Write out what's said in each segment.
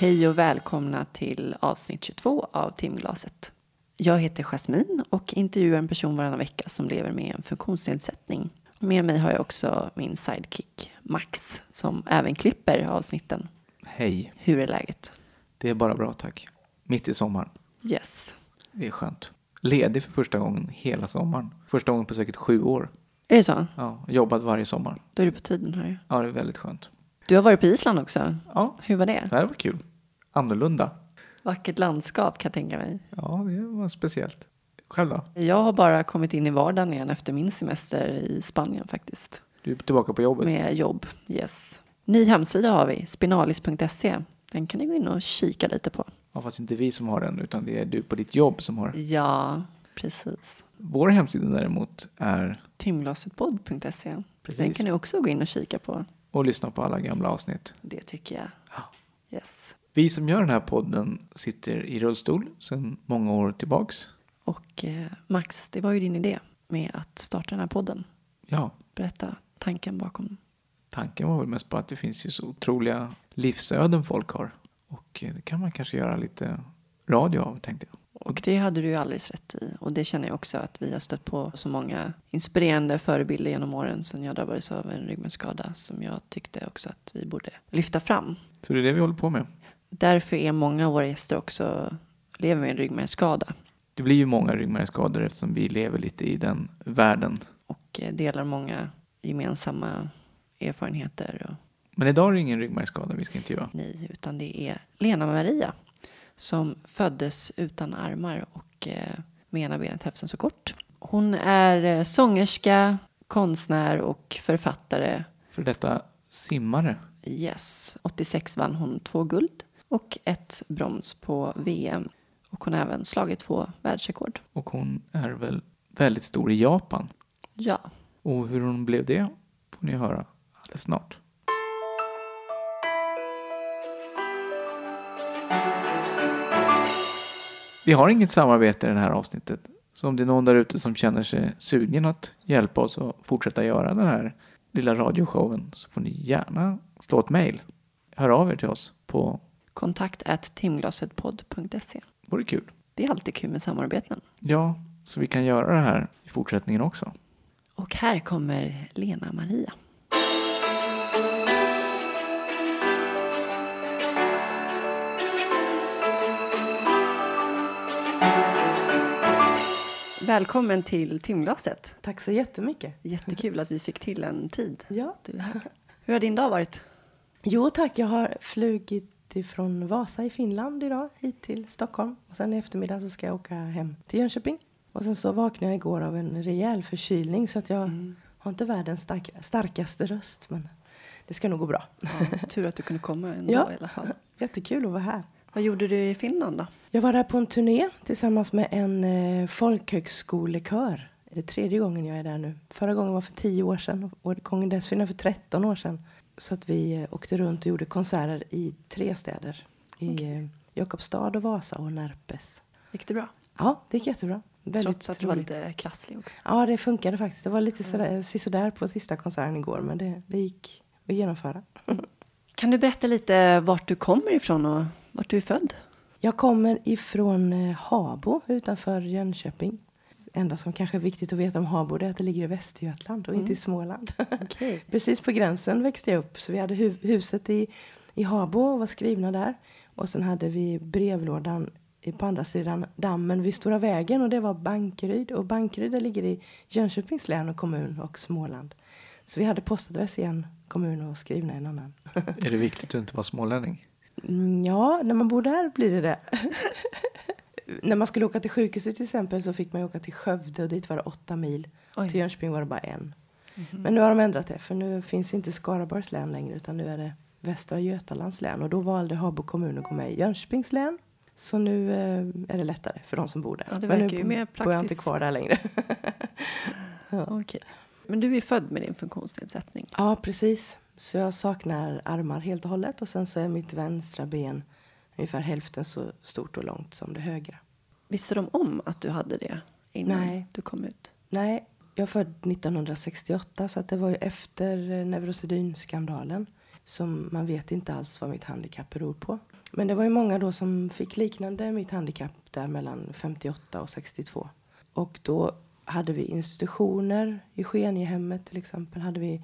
Hej och välkomna till avsnitt 22 av Timglaset. Jag heter Jasmin och intervjuar en person varannan vecka som lever med en funktionsnedsättning. Med mig har jag också min sidekick Max som även klipper avsnitten. Hej, Hur är läget? det är bara bra tack. Mitt i sommaren. Yes. Det är skönt. Ledig för första gången hela sommaren. Första gången på säkert sju år. Är det så? Ja, jobbat varje sommar. Då är du på tiden här. Ja, det är väldigt skönt. Du har varit på Island också. Ja, Hur var det? det här var kul. Annorlunda. Vackert landskap kan jag tänka mig. Ja, det var speciellt. Själv då? Jag har bara kommit in i vardagen igen efter min semester i Spanien faktiskt. Du är tillbaka på jobbet? Med jobb, yes. Ny hemsida har vi, spinalis.se. Den kan ni gå in och kika lite på. Ja, fast inte vi som har den, utan det är du på ditt jobb som har. Ja, precis. Vår hemsida däremot är Timglasetpodd.se. Den kan ni också gå in och kika på. att lyssna på alla gamla avsnitt. Det tycker jag. Ja. Yes. Vi som gör den här podden sitter i rullstol sedan många år tillbaks. Och eh, Max, det var ju din idé med att starta den här podden. Ja, Berätta tanken bakom. tanken var väl mest på att det finns ju så otroliga livsöden folk har. Och eh, det kan man kanske göra lite radio av, tänkte jag. Och det hade du ju alldeles rätt i. Och det känner jag också att vi har stött på så många inspirerande förebilder genom åren sedan jag drabbades av en ryggmärgsskada som jag tyckte också att vi borde lyfta fram. Så det är det vi håller på med. Därför är många av våra gäster också lever med en ryggmärgsskada Det blir ju många ryggmärgsskador eftersom vi lever lite i den världen. och eh, delar många gemensamma erfarenheter. Och Men idag är det ingen ryggmärgsskada vi ska intervjua. nej, utan det är Lena Maria som föddes utan armar och eh, med ena benet hälften så kort. Hon är eh, sångerska, konstnär och författare. För detta simmare. Yes, 86 vann hon två guld och ett brons på VM. Och hon har även slagit två världsrekord. Och hon är väl väldigt stor i Japan. Ja, Och hur hon blev det får ni höra alldeles snart. Vi har inget samarbete i det här avsnittet. Så om det är någon där ute som känner sig sugen att hjälpa oss att fortsätta göra den här lilla radioshowen så får ni gärna slå ett mejl. Hör av er till oss på kontakt at timglasetpodd.se. Vore kul. Det är alltid kul med samarbeten. Ja, så vi kan göra det här i fortsättningen också. Och här kommer Lena Maria. Välkommen till timglaset. Tack så jättemycket. Jättekul att vi fick till en tid. Ja. Du. Hur har din dag varit? Jo tack, jag har flugit ifrån Vasa i Finland idag hit till Stockholm. Och sen i eftermiddag så ska jag åka hem till Jönköping. Och sen så vaknade jag igår av en rejäl förkylning så att jag har inte världens stark, starkaste röst. Men det ska nog gå bra. Ja, tur att du kunde komma en Ja. dag i alla fall. Jättekul att vara här. Vad gjorde du i Finland då? Jag var där på en turné tillsammans med en eh, folkhögskolekör. Det är tredje gången jag är där nu. Förra gången var för tio år sedan och gången dessförinnan för 13 år sedan. Så att vi eh, åkte runt och gjorde konserter i tre städer. I eh, Jakobstad och Vasa och Närpes. Gick det bra? Ja, det gick jättebra. Väldigt Trots att du var lite krasslig också. Ja, det funkade faktiskt. Det var lite sådär, sådär på sista konserten igår men det, det gick att genomföra. Kan du berätta lite vart du kommer ifrån och vart du är född? Jag kommer ifrån eh, Habo utanför Jönköping. Enda som kanske är viktigt att veta om Habo är att det ligger i Västergötland och inte i Småland. Okej. Precis på gränsen växte jag upp. Så vi hade hu- huset i, i Habo och var skrivna där. Och sen hade vi brevlådan i- på andra sidan dammen vid Stora vägen och det var Bankeryd. Och Bankeryd ligger i Jönköpings län och kommun och Småland. Så vi hade postadress i en kommun och skrivna i en annan. Är det viktigt att inte vara smålänning? Mm, Ja, när man bor där blir det det. när man skulle åka till sjukhuset till exempel så fick man ju åka till Skövde och dit var det åtta mil. Oj. Till Jönköping var det bara en. Men nu har de ändrat det för nu finns inte Skaraborgs län längre utan nu är det Västra Götalands län och då valde Habo kommun att gå med i Jönköpings län. Så nu eh, är det lättare för de som bor där. Ja, det Men verkar nu ju mer bor jag inte praktiskt. kvar där längre. Okej. Men du är född med din funktionsnedsättning. ja, precis. Så jag saknar armar helt och hållet och sen så är mitt vänstra ben ungefär hälften så stort och långt som det högra. Visste de om att du hade det innan Nej. du kom ut? Nej, jag född 1968 så att det var ju efter eh, Neurosedyn-skandalen. Som man vet inte alls vad mitt handikapp beror på. Men det var ju många då som fick liknande mitt handikapp där mellan 58 och 62. Och då hade vi institutioner i Skeniehemmet till exempel. Hade vi,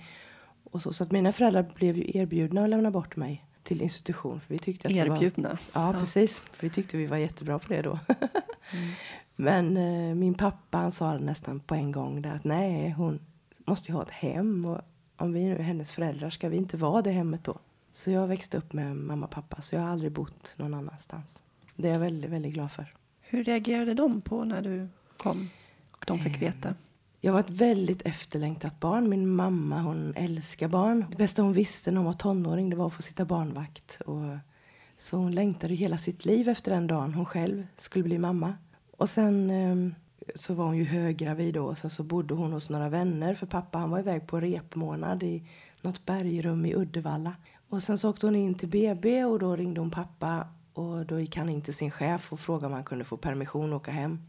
och så, så att mina föräldrar blev ju erbjudna att lämna bort mig till institution. För vi tyckte att det var, Erbjudna. Ja, precis. För vi tyckte vi var jättebra på det då. Men eh, min pappa han sa nästan på en gång där att nej, hon måste ju ha ett hem. Och om vi nu är hennes föräldrar ska vi inte vara det hemmet då. Så jag växte upp med mamma och pappa. Så jag har aldrig bott någon annanstans. Det är jag väldigt, väldigt glad för. Hur reagerade de på när du kom och de fick veta? Jag var ett väldigt efterlängtat barn. Min mamma hon älskar barn. Det bästa hon visste när hon var tonåring det var att få sitta barnvakt. Och så hon längtade hela sitt liv efter den dagen hon själv skulle bli mamma. Och sen eh, så var hon ju höggravid då. Och sen så bodde hon hos några vänner. För pappa han var iväg på repmånad i något bergrum i Uddevalla. Och sen så åkte hon in till BB och då ringde hon pappa. Och då gick han in till sin chef och frågade om han kunde få permission och åka hem.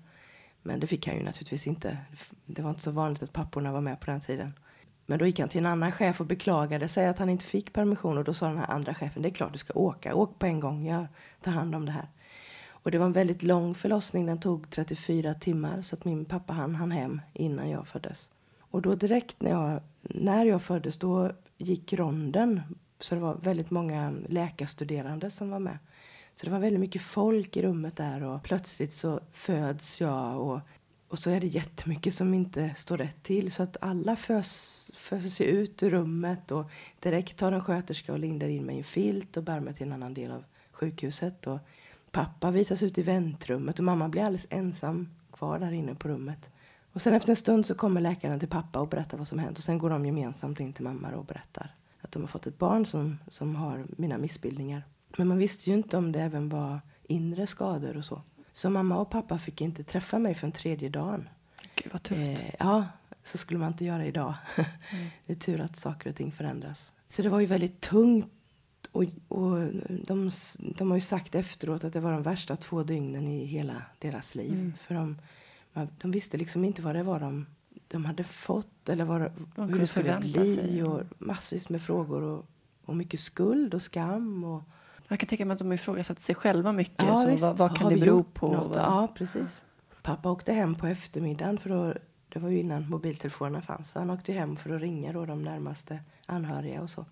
Men det fick han ju naturligtvis inte. Det var inte så vanligt att papporna var med på den tiden. Men då gick han till en annan chef och beklagade sig att han inte fick permission. Och då sa den här andra chefen, det är klart du ska åka. Åk på en gång, jag tar hand om det här. Och det var en väldigt lång förlossning, den tog 34 timmar. Så att min pappa han han hem innan jag föddes. Och då direkt när jag, när jag föddes, då gick ronden. Så det var väldigt många läkarstuderande som var med. Så det var väldigt mycket folk i rummet där och plötsligt så föds jag och, och så är det jättemycket som inte står rätt till. Så att alla fös, föses ut ur rummet och direkt tar en sköterska och lindar in mig i en filt och bär mig till en annan del av sjukhuset. Och pappa visas ut i väntrummet och mamma blir alldeles ensam kvar där inne på rummet. Och sen efter en stund så kommer läkaren till pappa och berättar vad som hänt och sen går de gemensamt in till mamma och berättar att de har fått ett barn som, som har mina missbildningar. Men man visste ju inte om det även var inre skador och så. Så mamma och pappa fick inte träffa mig för en tredje dagen. Gud vad tufft. Eh, ja, så skulle man inte göra idag. det är tur att saker och ting förändras. Så det var ju väldigt tungt. Och, och de, de har ju sagt efteråt att det var de värsta två dygnen i hela deras liv. Mm. För de, de visste liksom inte vad det var de, de hade fått eller vad, hur kunde det skulle bli. sig. Och massvis med frågor och, och mycket skuld och skam. Och, Jag kan tänka mig att de ifrågasatte sig själva mycket. Ja, så visst. vad, vad kan det bero på? något? Ja, precis. Pappa åkte hem på eftermiddagen, för då, det var ju innan mobiltelefonerna fanns. Han åkte hem för att ringa då de närmaste anhöriga och så.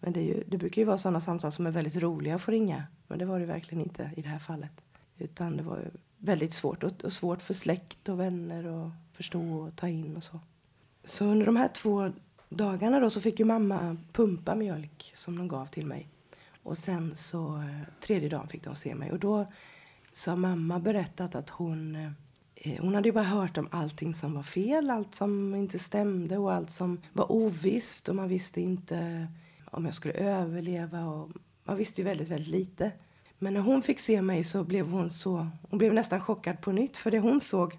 Men det, ju, det brukar ju vara sådana samtal som är väldigt roliga att få ringa. Men det var det verkligen inte i det här fallet. Utan det var väldigt svårt. Och, och svårt för släkt och vänner att förstå och ta in och så. Så under de här två dagarna då så fick ju mamma pumpa mjölk som de gav till mig. Och sen så eh, tredje dagen fick de se mig. Och då så har mamma berättat att hon, eh, hon hade ju bara hört om allting som var fel, allt som inte stämde och allt som var ovisst. Och man visste inte om jag skulle överleva. Och man visste ju väldigt, väldigt lite. Men när hon fick se mig så blev hon så, hon blev nästan chockad på nytt. För det hon såg,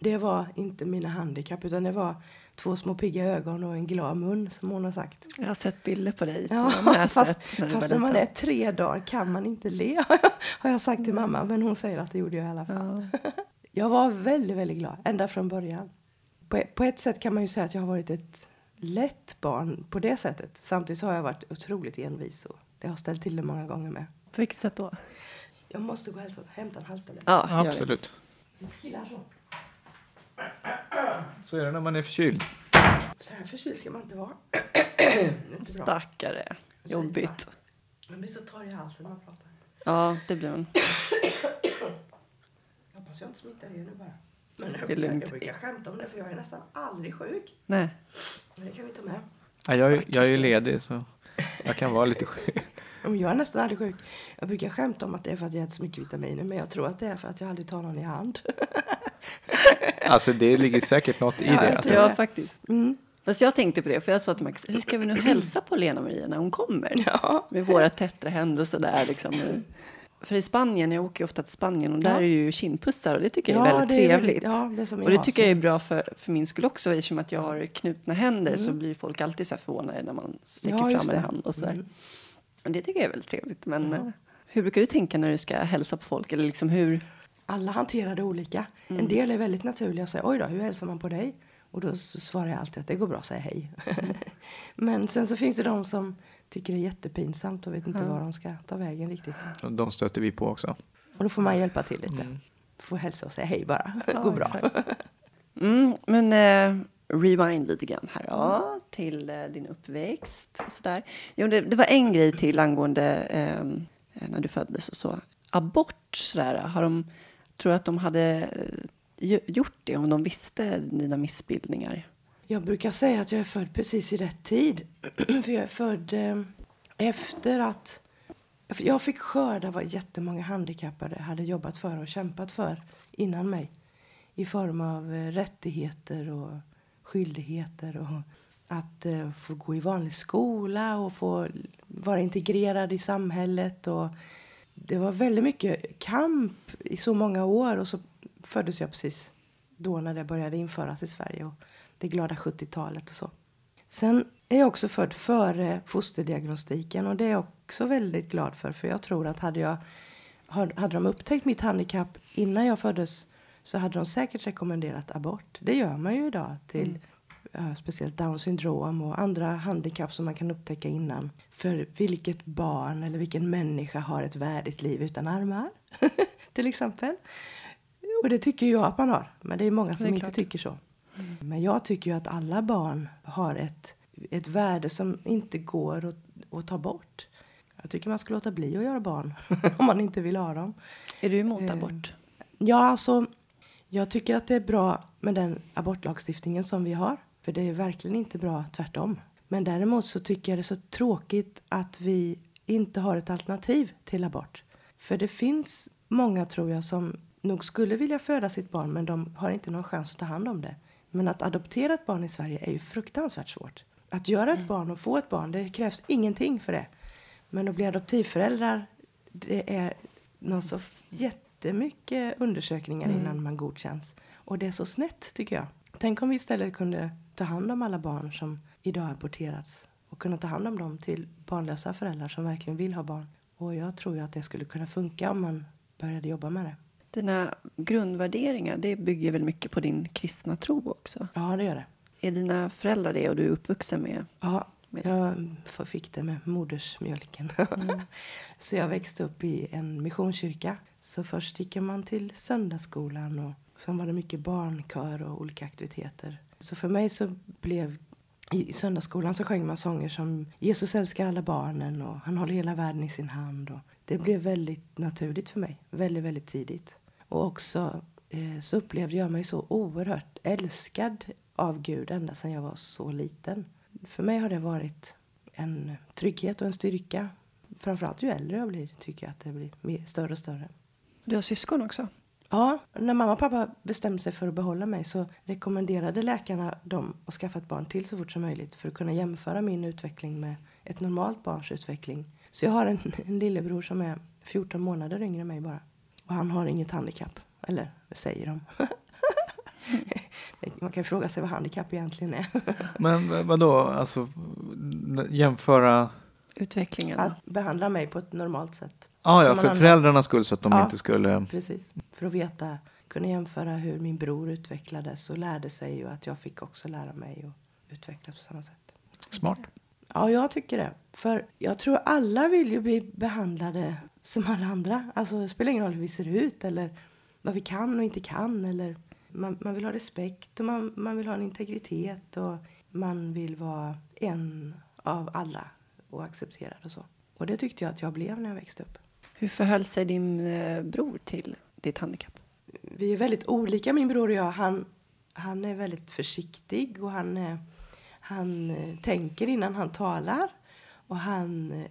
det var inte mina handikapp utan det var två små pigga ögon och en glad mun som hon har sagt. Jag har sett bilder på dig på Ja, nätet. fast, när fast när man är tre dagar kan man inte le, har jag sagt till mamma. Men hon säger att det gjorde jag i alla fall. Ja. Jag var väldigt, väldigt glad, ända från början. På, på ett sätt kan man ju säga att jag har varit ett lätt barn på det sättet. Samtidigt så har jag varit otroligt envis och det har ställt till det många gånger med. På vilket sätt då? Jag måste gå och hämta en halsduk. Ja, det. Absolut. Killar så. Så är det när man är förkyld. Så här förkyld ska man inte vara. inte bra. Stackare. Jobbigt. Man blir så torr i halsen när man pratar. Ja, det blir man. Jag hoppas jag inte smittar er nu bara. Men Det är jag, lugnt. jag brukar skämta om det för jag är nästan aldrig sjuk. Nej. Men det kan vi ta med. Ja, jag, är- jag är ledig så jag kan vara lite sjuk. Jag är nästan aldrig sjuk. Jag brukar skämta om att det är för att jag äter så mycket vitaminer. Men jag tror att det är för att jag aldrig tar någon i hand. Alltså det ligger säkert något i Ja, det. Alltså. Ja, faktiskt. Mm. Fast jag tänkte på det, för jag sa till Max, hur ska vi nu hälsa på Lena-Maria när hon kommer? Ja. Med våra tättra händer och sådär liksom. För i Spanien, jag åker ju ofta till Spanien och där Ja. är ju kindpussar och det tycker jag är väldigt det är trevligt. ja, det är och det tycker jag är bra för, för min skull också, eftersom att jag har knutna händer så blir folk alltid så här förvånade när man sträcker Mm. Ja, fram en det. hand och sådär. Mm. Men det tycker jag är väldigt trevligt. Men Ja. eh, hur brukar du tänka när du ska hälsa på folk? Eller liksom hur? Alla hanterar det olika. En del är väldigt naturliga och säger oj då, hur hälsar man på dig? Och då så svarar jag alltid att det går bra att säga hej. Men sen så finns det de som tycker det är jättepinsamt och vet inte Ja. var de ska ta vägen riktigt. De stöter vi på också. Och då får man hjälpa till lite. Mm. Får hälsa och säga hej bara. Det Ja, går bra. Mm, men eh, rewind lite grann här då, till eh, din uppväxt och sådär. Jo, det, det var en grej till angående eh, när du föddes och så. Abort sådär, har de, tror du att de hade eh, gjort det om de visste dina missbildningar? Jag brukar säga att jag är född precis i rätt tid. För jag är född eh, efter att... Jag fick skörda vad jättemånga handikappade hade jobbat för och kämpat för innan mig. I form av eh, rättigheter och skyldigheter och att eh, få gå i vanlig skola och få vara integrerad i samhället. Och det var väldigt mycket kamp i så många år och så föddes jag precis då när det började införas i Sverige och det glada 70-talet och så. Sen är jag också född före fosterdiagnostiken och det är jag också väldigt glad för för jag tror att hade jag hade de upptäckt mitt handikapp innan jag föddes så hade de säkert rekommenderat abort. Det gör man ju idag till mm ja, speciellt down syndrom och andra handikapp som man kan upptäcka innan. För vilket barn eller vilken människa har ett värdigt liv utan armar? till exempel. Och det tycker jag att man har. Men det är många som är inte klart. tycker så. Men jag tycker ju att alla barn har ett, ett värde som inte går att, att ta bort. Jag tycker man ska låta bli att göra barn om man inte vill ha dem. Är du emot Eh, abort? Ja, alltså, jag tycker att det är bra med den abortlagstiftningen som vi har. För det är verkligen inte bra tvärtom. Men däremot så tycker jag det är så tråkigt att vi inte har ett alternativ till abort. För det finns många, tror jag, som nog skulle vilja föda sitt barn men de har inte någon chans att ta hand om det. Men att adoptera ett barn i Sverige är ju fruktansvärt svårt. Att göra ett barn och få ett barn, det krävs ingenting för det. Men att bli adoptivföräldrar, det är någon så jättemycket undersökningar innan man godkänns. Och det är så snett tycker jag. Tänk om vi istället kunde ta hand om alla barn som idag aborterats och kunna ta hand om dem till barnlösa föräldrar som verkligen vill ha barn. Och jag tror ju att det skulle kunna funka om man började jobba med det. Dina grundvärderingar, det bygger väl mycket på din kristna tro också? Ja, det gör det. Är dina föräldrar det och du är uppvuxen med? Ja, Med- jag fick det med modersmjölken. så jag växte upp i en missionskyrka. Så först gick man till söndagsskolan och sen var det mycket barnkör och olika aktiviteter. Så för mig så blev i söndagsskolan så sjöng man sånger som Jesus älskar alla barnen och han håller hela världen i sin hand. Och det blev väldigt naturligt för mig, väldigt, väldigt tidigt. Och också eh, så upplevde jag mig så oerhört älskad av Gud ända sedan jag var så liten. För mig har det varit en trygghet och en styrka. Framförallt ju äldre jag blir tycker jag att det blir mer, större och större. Du har syskon också? Ja, när mamma och pappa bestämde sig för att behålla mig så rekommenderade läkarna dem att skaffa ett barn till så fort som möjligt för att kunna jämföra min utveckling med ett normalt barns utveckling. Så jag har en, en lillebror som är 14 månader yngre än mig bara. Och han har inget handikapp. Eller, det säger de. Man kan ju fråga sig vad handikapp egentligen är. Men vadå, alltså jämföra? Utvecklingen? Att behandla mig på ett normalt sätt. Ah, ja, för använder- föräldrarnas skull så att de Ja. inte skulle... Precis. För att veta, kunna jämföra hur min bror utvecklades och lärde sig och att jag fick också lära mig och utvecklas på samma sätt. Smart. Ja, jag tycker det. För jag tror alla vill ju bli behandlade som alla andra. Alltså det spelar ingen roll hur vi ser ut eller vad vi kan och inte kan. Eller man, man vill ha respekt och man, man vill ha en integritet och man vill vara en av alla och accepterad och så. Och det tyckte jag att jag blev när jag växte upp. Hur förhöll sig din eh, bror till ditt handikapp? vi är väldigt olika min bror och jag. Han, han är väldigt försiktig och han, eh, han eh, tänker innan han talar. Och han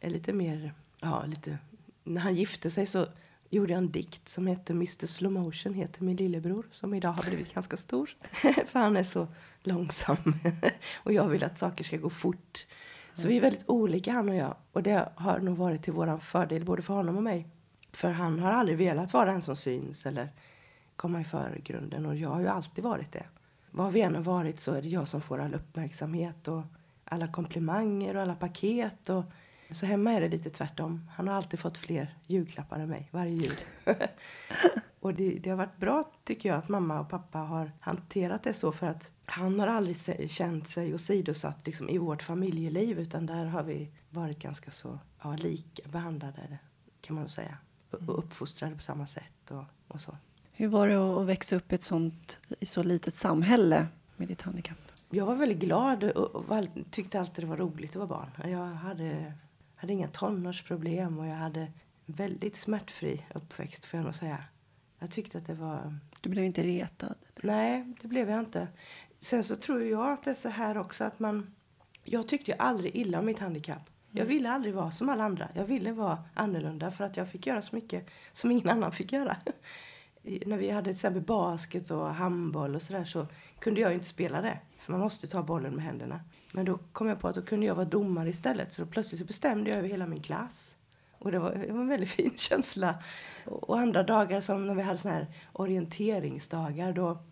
är lite mer, ja lite, när han gifte sig så gjorde jag en dikt som heter Mr Slow Motion, heter min lillebror som idag har blivit ganska stor. För han är så långsam och jag vill att saker ska gå fort. Så vi är väldigt olika han och jag och det har nog varit till våran fördel både för honom och mig. För han har aldrig velat vara den som syns eller komma i förgrunden och jag har ju alltid varit det. Vad vi än har varit så är det jag som får all uppmärksamhet och alla komplimanger och alla paket och så hemma är det lite tvärtom. Han har alltid fått fler julklappar än mig varje jul. och det, det har varit bra tycker jag att mamma och pappa har hanterat det så för att han har aldrig känt sig åsidosatt liksom, i vårt familjeliv utan där har vi varit ganska så ja, lika behandlade kan man säga. Och uppfostrade på samma sätt och, och så. Hur var det att växa upp i ett sånt i så litet samhälle med ditt handikapp? Jag var väldigt glad och tyckte alltid det var roligt att vara barn. Jag hade, hade inga tonårsproblem och jag hade väldigt smärtfri uppväxt får jag nog säga. Jag tyckte att det var... Du blev inte retad? Nej, det blev jag inte. Sen så tror jag att det är så här också att man... Jag tyckte ju aldrig illa om mitt handikapp. Jag ville aldrig vara som alla andra. Jag ville vara annorlunda för att jag fick göra så mycket som ingen annan fick göra när vi hade till exempel basket och handboll och sådär så kunde jag inte spela det. För man måste ta bollen med händerna. Men då kom jag på att då kunde jag vara domare istället. Så då plötsligt så bestämde jag över hela min klass. Och det var, det var en väldigt fin känsla. Och, och andra dagar som när vi hade såna här orienteringsdagar då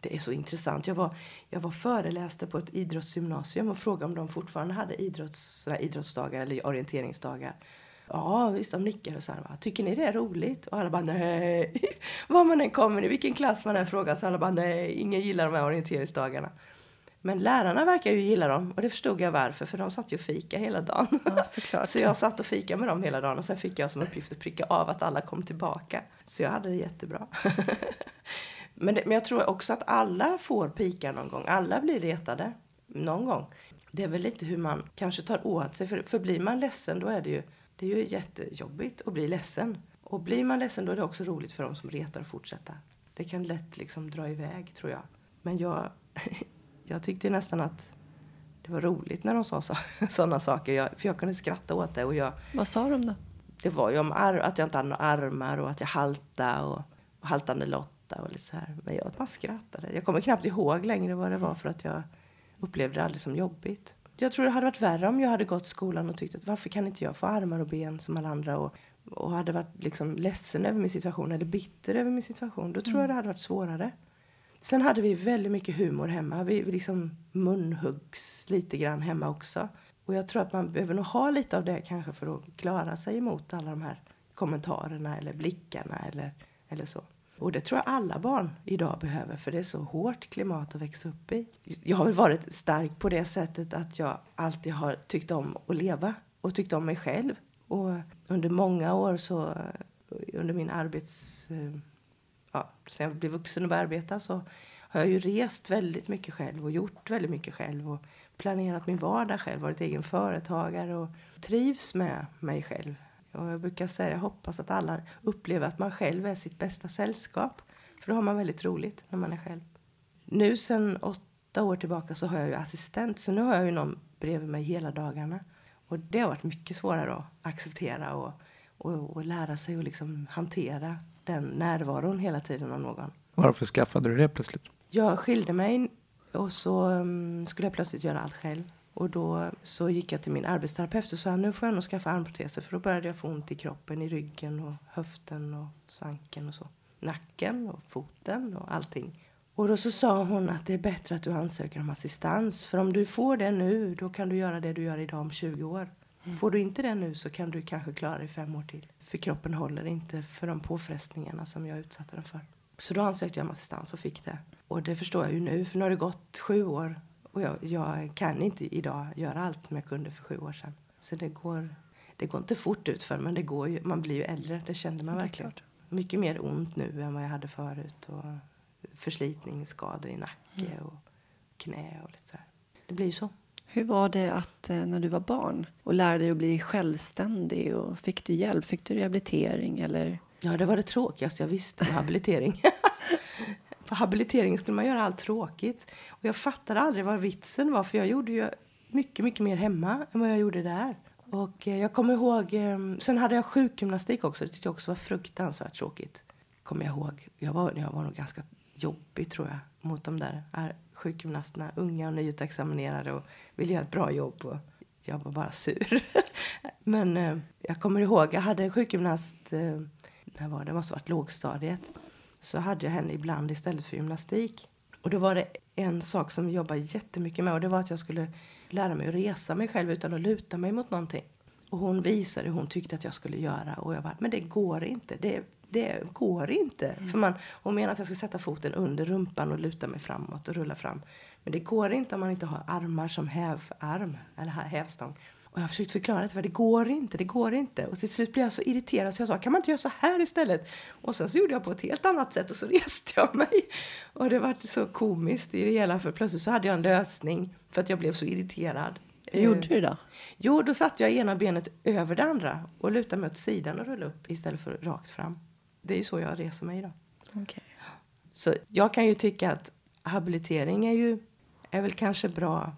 det är så intressant. Jag var, jag var föreläste på ett idrottsgymnasium och frågade om de fortfarande hade idrotts, idrottsdagar eller orienteringsdagar. Ja, visst, de nickade så här. Va? Tycker ni det är roligt? Och alla bara nej. Var man än kommer, i vilken klass man än frågar så alla bara nej. Ingen gillar de här orienteringsdagarna. Men lärarna verkar ju gilla dem och det förstod jag varför för de satt ju och fika hela dagen. Ja, så jag satt och fika med dem hela dagen och sen fick jag som uppgift att pricka av att alla kom tillbaka. Så jag hade det jättebra. men, det, men jag tror också att alla får pika någon gång. Alla blir retade någon gång. Det är väl lite hur man kanske tar åt sig. För, för blir man ledsen då är det ju det är ju jättejobbigt att bli ledsen. Och blir man ledsen då är det också roligt för dem som retar att fortsätta. Det kan lätt liksom dra iväg tror jag. Men jag, jag tyckte nästan att det var roligt när de sa sådana saker. Jag, för jag kunde skratta åt det. Och jag, Vad sa de då? Det var ju om ar, att jag inte hade några armar och att jag haltade och, och haltande Lotta och lite så här. Men jag bara skrattade. Jag kommer knappt ihåg längre vad det var för att jag upplevde det aldrig som jobbigt. Jag tror det hade varit värre om jag hade gått skolan och tyckt att varför kan inte jag få armar och ben som alla andra och, och hade varit liksom ledsen över min situation eller bitter över min situation. Då tror mm. jag det hade varit svårare. Sen hade vi väldigt mycket humor hemma. Vi, liksom munhuggs lite grann hemma också. Och jag tror att man behöver nog ha lite av det kanske för att klara sig emot alla de här kommentarerna eller blickarna eller, eller så. Och det tror jag alla barn idag behöver för det är så hårt klimat att växa upp i. Jag har väl varit stark på det sättet att jag alltid har tyckt om att leva och tyckt om mig själv. Och under många år så, under min arbets... Eh, ja, sen jag blev vuxen och började arbeta så har jag ju rest väldigt mycket själv och gjort väldigt mycket själv och planerat min vardag själv, varit egen företagare och trivs med mig själv. Och jag brukar säga, jag hoppas att alla upplever att man själv är sitt bästa sällskap. För då har man väldigt roligt när man är själv. Nu sen åtta år tillbaka så har jag ju assistent. Så nu har jag ju någon bredvid mig hela dagarna. Och det har varit mycket svårare att acceptera och, och, och lära sig att liksom hantera den närvaron hela tiden av någon. Varför skaffade du det plötsligt? Jag skilde mig och så um, skulle jag plötsligt göra allt själv. Och då så gick jag till min arbetsterapeut och sa nu får jag nog skaffa armproteser för då började jag få ont i kroppen, i ryggen och höften och svanken och så. Nacken och foten och allting. Och då så sa hon att det är bättre att du ansöker om assistans. För om du får det nu, då kan du göra det du gör idag om 20 år. Mm. Får du inte det nu så kan du kanske klara dig fem år till. För kroppen håller inte för de påfrestningarna som jag utsatte den för. Så då ansökte jag om assistans och fick det. Och det förstår jag ju nu, för nu har det gått sju år och jag, jag, kan inte idag göra allt som jag kunde för sju år sedan. Så det går, det går inte fort ut för men det går ju, man blir ju äldre. Det kände man verkligen. Mycket mer ont nu än vad jag hade förut. Och förslitningsskador i nacke mm. och knä och lite så här. Det blir ju så. Hur var det att eh, när du var barn och lärde dig att bli självständig? Och fick du hjälp? Fick du rehabilitering? Eller? Ja, det var det tråkigaste jag visste med habilitering. På habilitering skulle man göra allt tråkigt. Och jag fattade aldrig vad vitsen var för jag gjorde ju mycket, mycket mer hemma än vad jag gjorde där. Och eh, jag kommer ihåg, eh, sen hade jag sjukgymnastik också, det tyckte jag också var fruktansvärt tråkigt. Kommer jag ihåg. Jag var, jag var nog ganska jobbig tror jag mot de där sjukgymnasterna, unga och nyutexaminerade och ville göra ett bra jobb. Och jag var bara sur. Men eh, jag kommer ihåg, jag hade en sjukgymnast, eh, när var det? Det måste ha varit lågstadiet så hade jag henne ibland istället för gymnastik. Och då var det en sak som vi jobbade jättemycket med och det var att jag skulle lära mig att resa mig själv utan att luta mig mot någonting. Och hon visade hur hon tyckte att jag skulle göra. Och jag bara, men det går inte. Det, det går inte. Mm. För man, hon menar att jag ska sätta foten under rumpan och luta mig framåt och rulla fram. Men det går inte om man inte har armar som hävarm, eller hävstång. Och jag har försökt förklara det, för det går inte, det går inte. Och till slut blev jag så irriterad så jag sa, kan man inte göra så här istället? Och sen så gjorde jag på ett helt annat sätt och så reste jag mig. Och det var så komiskt i det hela, för plötsligt så hade jag en lösning för att jag blev så irriterad. Gjorde du då? Jo, då satte jag ena benet över det andra och lutade mig åt sidan och rullade upp istället för rakt fram. Det är ju så jag reser mig idag. Okej. Så jag kan ju tycka att habilitering är ju är väl kanske bra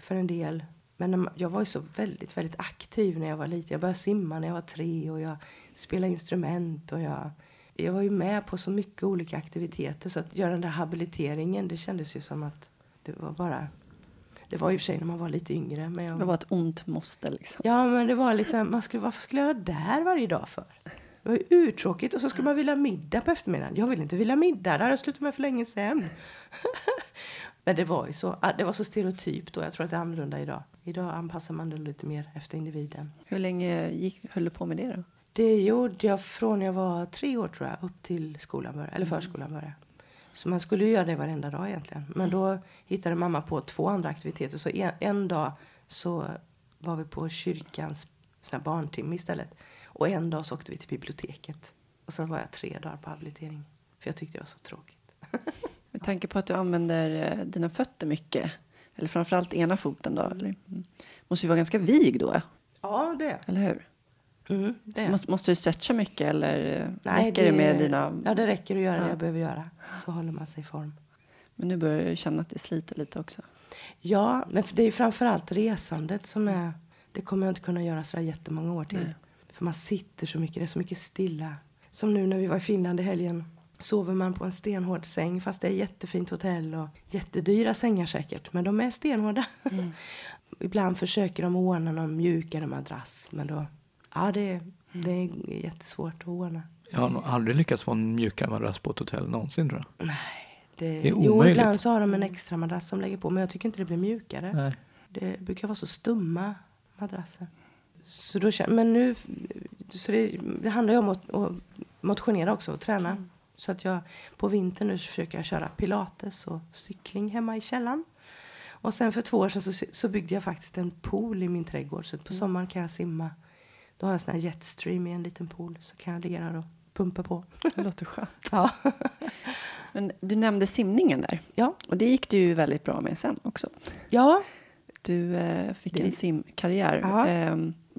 för en del. Men jag var ju så väldigt, väldigt aktiv när jag var liten. Jag började simma när jag var tre och jag spelade instrument och jag, jag var ju med på så mycket olika aktiviteter så att göra den där habiliteringen det kändes ju som att det var bara det var ju för sig när man var lite yngre. Men jag, Det var ett ont måste liksom. Ja, men det var liksom, man skulle, varför skulle jag vara där varje dag för? Det var ju uttråkigt och så skulle man vilja middag på eftermiddagen. Jag vill inte vilja middag, det hade jag slutat med för länge sedan. men det var ju så, det var så stereotypt då. Jag tror att det är annorlunda idag. Idag anpassar man det lite mer efter individen. Hur länge gick, höll du på med det då? Det gjorde jag från jag var tre år tror jag, upp till skolan började, eller förskolan började. Så man skulle ju göra det varenda dag egentligen. Men då hittade mamma på två andra aktiviteter. Så en, en dag så var vi på kyrkans sån barntimme istället. Och en dag så åkte vi till biblioteket. Och sen var jag tre dagar på habilitering. För jag tyckte det var så tråkigt. Med tanke på att du använder eh, dina fötter mycket, eller framförallt ena foten då, eller? Mm. måste ju vara ganska vig då, Ja, det. eller hur? Mm, det. Måste, måste du stretcha mycket eller eh, Nej, räcker det, med dina... Ja, det räcker att göra det Ja. jag behöver göra. Så håller man sig i form. Men nu börjar jag känna att det sliter lite också. Ja, men för det är framförallt resandet som är... Det kommer jag inte kunna göra så där jättemånga år till. Nej. För man sitter så mycket, det är så mycket stilla. Som nu när vi var i Finland i helgen. Sover man på en stenhård säng fast det är jättefint hotell och jättedyra sängar säkert. Men de är stenhårda. Ibland försöker de ordna någon mjukare madrass. Men då... Ja, det, det är jättesvårt att ordna. Jag har nog aldrig lyckats få en mjukare madrass på ett hotell någonsin tror jag. Det, är jo, omöjligt. ibland så har de en extra madrass som lägger på. Men jag tycker inte det blir mjukare. Nej. Det brukar vara så stumma madrasser. Så då, men nu, så det, det handlar ju om att, att motionera också och träna. Så att jag på vintern nu försöker jag köra pilates och cykling hemma i källaren. Och sen för två år sedan så, så byggde jag faktiskt en pool i min trädgård. Så på sommaren kan jag simma. Då har jag en sån här jetstream i en liten pool. Så kan jag ligga där och pumpa på. Det låter skönt. Ja. Men du nämnde simningen där. Ja. Och det gick du ju väldigt bra med sen också. Ja, Du eh, fick Det- en simkarriär. Eh,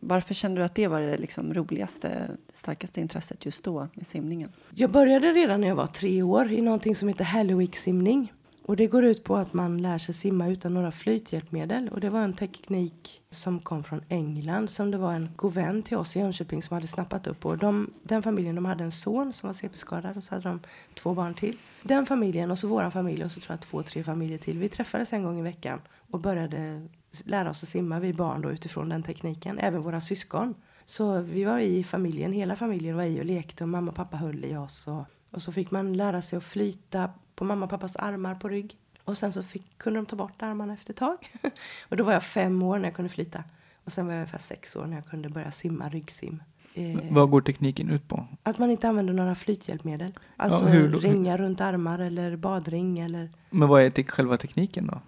varför kände du att det var det liksom roligaste, starkaste intresset just då med simningen? Jag började redan när jag var tre år i någonting som heter Halliwick-simning. Och det går ut på att man lär sig simma utan några flythjälpmedel. Och det var en teknik som kom från England som det var en god vän till oss i Jönköping som hade snappat upp. Och de, den familjen de hade en son som var CP-skadad och så hade de två barn till. Den familjen och så våran familj och så tror jag två, tre familjer till. Vi träffades en gång i veckan och började lära oss att simma, vi barn då utifrån den tekniken. Även våra syskon. Så vi var i familjen, hela familjen var i och lekte och mamma och pappa höll i oss. Och, och så fick man lära sig att flyta på mamma och pappas armar på rygg. Och sen så fick, kunde de ta bort armarna efter ett tag. och då var jag fem år när jag kunde flyta. Och sen var jag ungefär sex år när jag kunde börja simma ryggsim. Eh, Vad går tekniken ut på? att man inte använder några flythjälpmedel. Alltså hur då? ringar runt armar eller badring eller Men vad är själva tekniken då?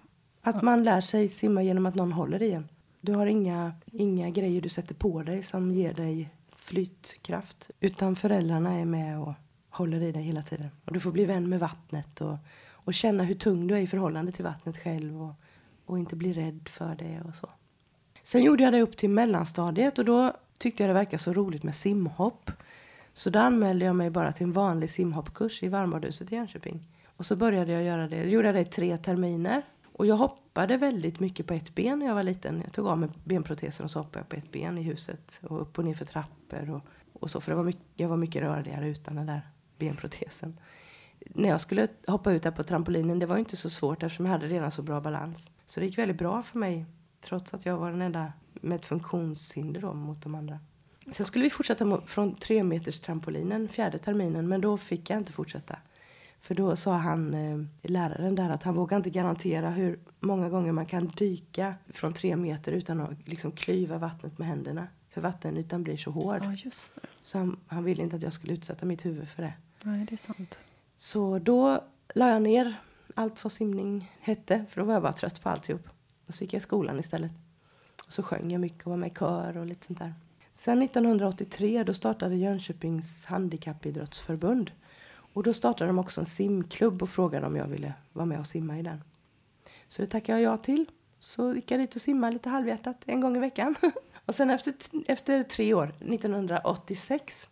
Att man lär sig simma genom att någon håller i en. Du har inga, inga grejer du sätter på dig som ger dig flytkraft. Utan föräldrarna är med och håller i dig hela tiden. Och du får bli vän med vattnet och, och känna hur tung du är i förhållande till vattnet själv. Och, och inte bli rädd för det och så. Sen gjorde jag det upp till mellanstadiet och då tyckte jag det verkade så roligt med simhopp. Så då anmälde jag mig bara till en vanlig simhoppkurs i Varmbadhuset i Jönköping. Och så började jag göra det. Jag gjorde det i tre terminer. Och jag hoppade väldigt mycket på ett ben när jag var liten. Jag tog av mig benprotesen och så hoppade jag på ett ben i huset. Och upp och ner för trappor och, och så. För det var mycket, jag var mycket rörligare utan den där benprotesen. När jag skulle hoppa ut där på trampolinen, det var ju inte så svårt eftersom jag hade redan så bra balans. Så det gick väldigt bra för mig. Trots att jag var den enda med ett funktionshinder då mot de andra. Sen skulle vi fortsätta från tre meters trampolinen fjärde terminen. Men då fick jag inte fortsätta. För då sa han, eh, läraren där, att han vågar inte garantera hur många gånger man kan dyka från tre meter utan att liksom klyva vattnet med händerna. För vattenytan blir så hård. Ja, just det. Så han, han ville inte att jag skulle utsätta mitt huvud för det. Nej, det är sant. Så då la jag ner allt vad simning hette. För då var jag bara trött på alltihop. Och så gick jag i skolan istället. Och så sjöng jag mycket och var med i kör och lite sånt där. Sen 1983 då startade Jönköpings handikappidrottsförbund. Och då startade de också en simklubb och frågade om jag ville vara med och simma i den. Så det tackade jag ja till. Så gick jag dit och simmade lite halvhjärtat en gång i veckan. och sen efter, efter tre år, 1986,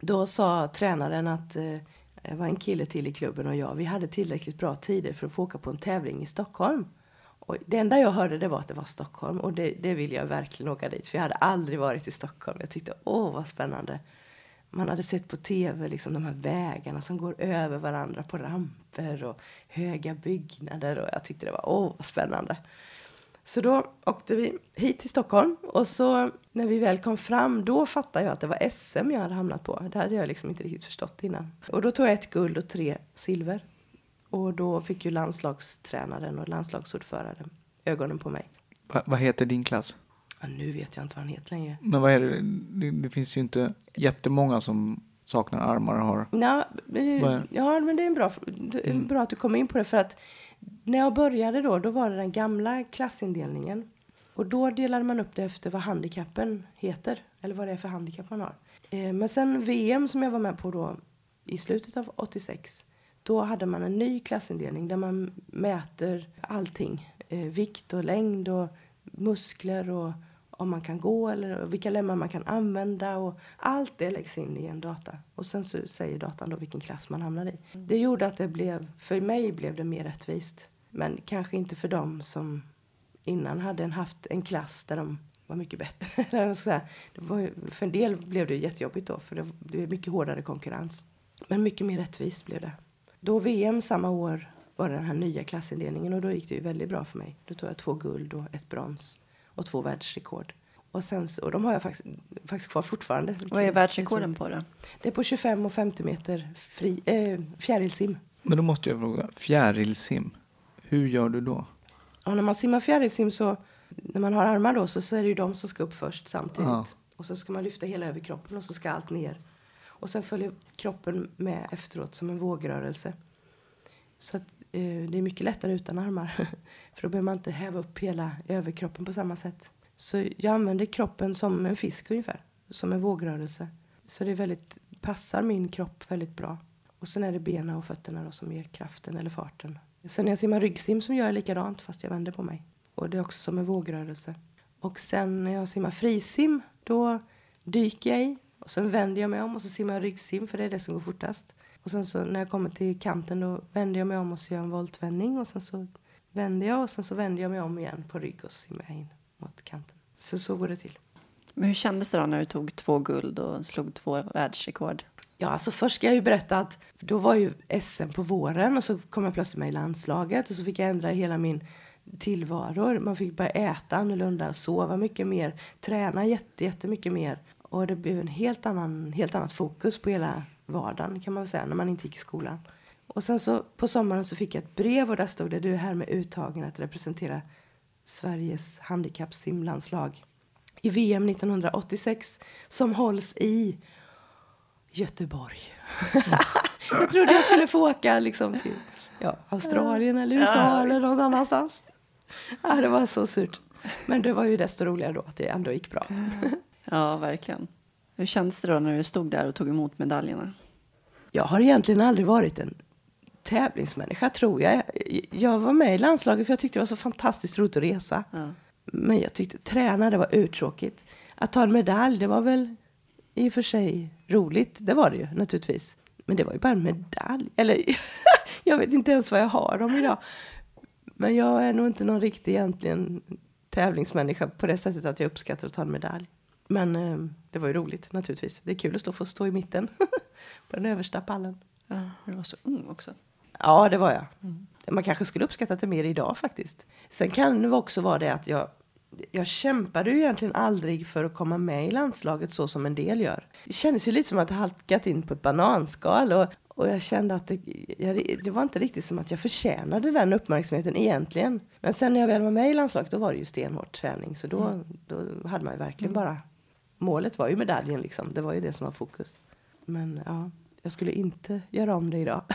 då sa tränaren att eh, det var en kille till i klubben och jag, vi hade tillräckligt bra tider för att få åka på en tävling i Stockholm. Och det enda jag hörde det var att det var Stockholm och det, det ville jag verkligen åka dit för jag hade aldrig varit i Stockholm. Jag tyckte åh vad spännande. Man hade sett på tv liksom de här vägarna som går över varandra på ramper och höga byggnader och jag tyckte det var åh vad spännande. Så då åkte vi hit till Stockholm och så när vi väl kom fram då fattade jag att det var SM jag hade hamnat på. Det hade jag liksom inte riktigt förstått innan. Och då tog jag ett guld och tre silver. Och då fick ju landslagstränaren och landslagsordföranden ögonen på mig. Va, vad heter din klass? Ja, nu vet jag inte vad han heter längre. Men vad är det? det? Det finns ju inte jättemånga som saknar armar och har. Eh, ja men det är, en bra, det är Mm. bra att du kommer in på det. För att när jag började då, då var det den gamla klassindelningen. Och då delade man upp det efter vad handikappen heter. Eller vad det är för handikapp man har. Eh, Men sen VM som jag var med på då i slutet av 86. Då hade man en ny klassindelning där man mäter allting. Eh, vikt och längd och muskler och om man kan gå eller vilka lemmar man kan använda. Och allt det läggs in i en data. Och sen så säger datan då vilken klass man hamnar i. Det gjorde att det blev, för mig blev det mer rättvist. Men kanske inte för dem som innan hade en haft en klass där de var mycket bättre. För en del blev det jättejobbigt då, för det blev mycket hårdare konkurrens. Men mycket mer rättvist blev det. Då VM samma år var det den här nya klassindelningen och då gick det ju väldigt bra för mig. Då tog jag två guld och ett brons och två världsrekord. Och, sen, så- och de har jag faktiskt, faktiskt kvar fortfarande. Vad är världsrekorden på det? Det är på 25 och 50 meter fri, eh, fjärilsim. Men då måste jag fråga, fjärilsim, hur gör du då? Ja, när man simmar fjärilsim så, när man har armar då, så, så är det ju de som ska upp först samtidigt. Ja. Och så ska man lyfta hela överkroppen och så ska allt ner. Och sen följer kroppen med efteråt som en vågrörelse. Så att, Eh, det är mycket lättare utan armar. För då behöver man inte häva upp hela överkroppen på samma sätt. Så jag använder kroppen som en fisk ungefär. Som en vågrörelse. Så det är väldigt, passar min kropp väldigt bra. Och sen är det benen och fötterna då som ger kraften eller farten. Sen när jag simmar ryggsim så gör jag likadant fast jag vänder på mig. Och det är också som en vågrörelse. Och sen när jag simmar frisim då dyker jag i och sen vänder jag mig om och så simmar jag ryggsim för det är det som går fortast. Och sen så när jag kommer till kanten då vänder jag mig om och så gör en voltvändning och sen så vänder jag och sen så vänder jag mig om igen på rygg och simmar in mot kanten. Så så går det till. Men hur kändes det då när du tog två guld och slog två världsrekord? Ja, alltså först ska jag ju berätta att då var ju SM på våren och så kom jag plötsligt med i landslaget och så fick jag ändra hela min tillvaro. Man fick börja äta annorlunda, sova mycket mer, träna jätte, jättemycket mer. Och det blev en helt annan, helt annat fokus på hela vardagen kan man väl säga när man inte gick i skolan. Och sen så på sommaren så fick jag ett brev och där stod det du är här med uttagen att representera Sveriges handikappsimlandslag i VM 1986 som hålls i Göteborg. jag trodde jag skulle få åka liksom till ja, Australien eller USA Ja, eller någon annanstans. Ja, det var så surt. Men det var ju desto roligare då att det ändå gick bra. Ja, verkligen. Hur kändes det då när du stod där och tog emot medaljerna? Jag har egentligen aldrig varit en tävlingsmänniska tror jag. Jag var med i landslaget för jag tyckte det var så fantastiskt roligt att resa. Ja. Men jag tyckte träna det var uttråkigt. Att ta en medalj det var väl i och för sig roligt. Det var det ju naturligtvis. Men det var ju bara en medalj. Eller jag vet inte ens vad jag har dem idag. Men jag är nog inte någon riktig egentligen tävlingsmänniska på det sättet att jag uppskattar att ta en medalj. Men eh, det var ju roligt naturligtvis. Det är kul att stå, få stå i mitten på den översta pallen. Ja, du var så ung också. Ja, det var jag. Man kanske skulle uppskatta det mer idag faktiskt. Sen kan det också vara det att jag, jag kämpade ju egentligen aldrig för att komma med i landslaget så som en del gör. Det kändes ju lite som att jag halkat in på ett bananskal och, och jag kände att det, jag, det var inte riktigt som att jag förtjänade den uppmärksamheten egentligen. Men sen när jag väl var med i landslaget då var det ju stenhård träning så då, då hade man ju verkligen bara målet var ju medaljen liksom. Det var ju det som var fokus. Men ja, jag skulle inte göra om det idag.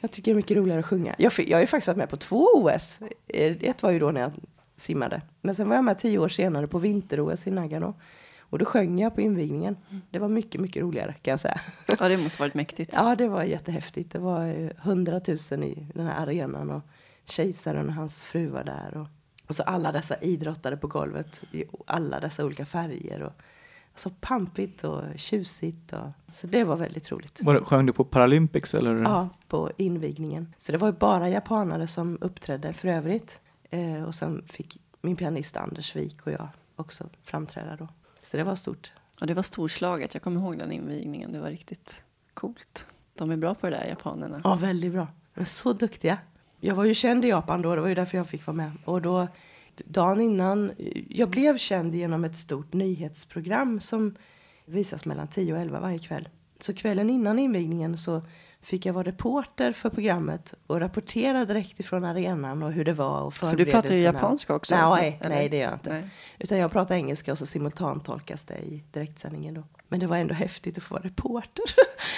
jag tycker det är mycket roligare att sjunga. Jag, jag har ju faktiskt varit med på två OS. Ett var ju då när jag simmade. Men sen var jag med tio år senare på vinter-OS i Nagano. Och då sjöng jag på invigningen. Det var mycket, mycket roligare kan jag säga. Ja, det måste varit mäktigt. Ja, det var jättehäftigt. Det var hundratusen i den här arenan och kejsaren och hans fru var där. Och, och så alla dessa idrottare på golvet i alla dessa olika färger. Och, så pampigt och tjusigt. Och, så det var väldigt roligt. Var det, sjöng du på Paralympics eller? Ja, på invigningen. Så det var ju bara japanare som uppträdde för övrigt. Eh, och sen fick min pianist Anders Wik och jag också framträda då. Så det var stort. Ja, det var storslaget. Jag kommer ihåg den invigningen. Det var riktigt coolt. De är bra på det där, japanerna. Ja, väldigt bra. De är så duktiga. Jag var ju känd i Japan då. Det var ju därför jag fick vara med. Och då, dagen innan. Jag blev känd genom ett stort nyhetsprogram som visas mellan 10 och 11 varje kväll. Så kvällen innan invigningen så fick jag vara reporter för programmet och rapportera direkt ifrån arenan och hur det var och För du pratar ju japanska också? Nej, så, nej det gör jag inte. Nej. Utan jag pratar engelska och så simultantolkas det i direktsändningen då. Men det var ändå häftigt att få vara reporter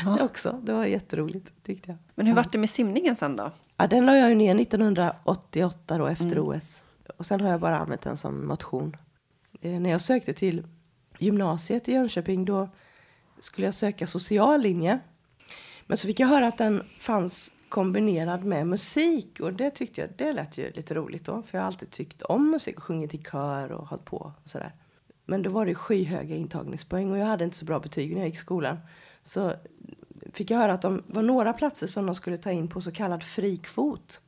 ja. också. Det var jätteroligt tyckte jag. Men hur ja. var det med simningen sen då? Ja, den la jag ju ner 1988 då efter mm. OS. Och sen har jag bara använt den som motion. Eh, när jag sökte till gymnasiet i Jönköping då skulle jag söka social linje. Men så fick jag höra att den fanns kombinerad med musik och det tyckte jag, det lät ju lite roligt då. För jag har alltid tyckt om musik och sjungit i kör och hållit på och sådär. Men då var det skyhöga intagningspoäng och jag hade inte så bra betyg när jag gick i skolan. Så fick jag höra att det var några platser som de skulle ta in på så kallad frikvot.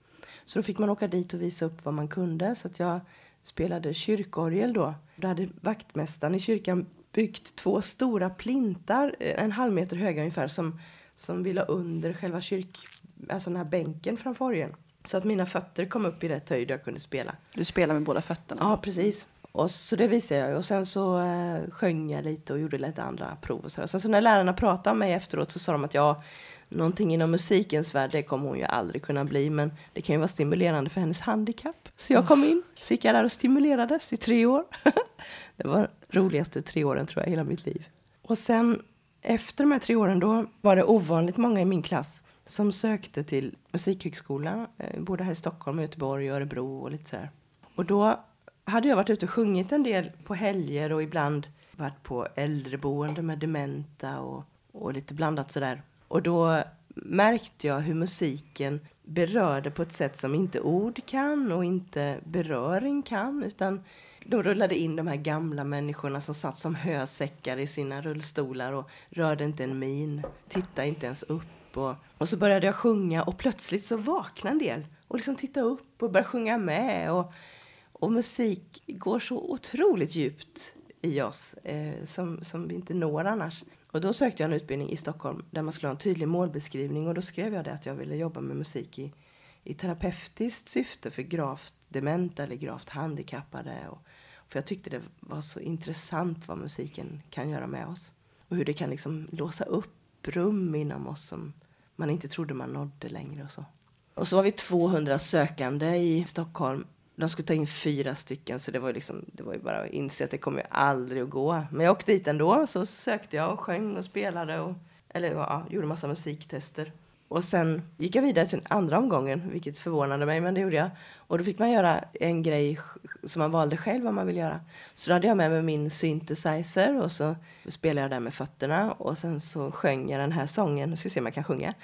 Så då fick man åka dit och visa upp vad man kunde. Så att jag spelade kyrkorgel då. Då hade vaktmästaren i kyrkan byggt två stora plintar, en halv meter höga ungefär, som som ville under själva kyrk, alltså den här bänken framför orgeln. Så att mina fötter kom upp i rätt höjd och jag kunde spela. Du spelar med båda fötterna? Ja, precis. Och så det visade jag. Och sen så eh, sjöng jag lite och gjorde lite andra prov. Och så. Sen så när lärarna pratade med mig efteråt så sa de att jag någonting inom musikens värld, det kommer hon ju aldrig kunna bli. Men det kan ju vara stimulerande för hennes handikapp. Så jag kom in, så gick jag där och stimulerades i tre år. det var roligaste tre åren tror jag i hela mitt liv. Och sen efter de här tre åren då var det ovanligt många i min klass som sökte till Musikhögskolan, eh, både här i Stockholm, Göteborg, Örebro och lite sådär. Och då hade jag varit ute och sjungit en del på helger och ibland varit på äldreboende med dementa och, och lite blandat sådär. Och då märkte jag hur musiken berörde på ett sätt som inte ord kan och inte beröring kan, utan de rullade in de här gamla människorna som satt som hösäckar i sina rullstolar och rörde inte en min, tittade inte ens upp. Och, och så började jag sjunga och plötsligt så vaknade en del och liksom tittade upp och började sjunga med. Och, och musik går så otroligt djupt i oss eh, som, som vi inte når annars. Och då sökte jag en utbildning i Stockholm där man skulle ha en tydlig målbeskrivning och då skrev jag det att jag ville jobba med musik i, i terapeutiskt syfte för gravt dementa eller gravt handikappade. Och, för jag tyckte det var så intressant vad musiken kan göra med oss. Och hur det kan liksom låsa upp rum inom oss som man inte trodde man nådde längre och så. Och så var vi 200 sökande i Stockholm. De skulle ta in fyra stycken så det var, liksom, det var ju bara att inse att det kommer ju aldrig att gå. Men jag åkte dit ändå så sökte jag och sjöng och spelade och eller ja, gjorde massa musiktester. Och sen gick jag vidare till andra omgången, vilket förvånade mig, men det gjorde jag. Och då fick man göra en grej som man valde själv vad man vill göra. Så då hade jag med mig min synthesizer och så spelade jag där med fötterna och sen så sjöng jag den här sången. Nu ska vi se om jag kan sjunga.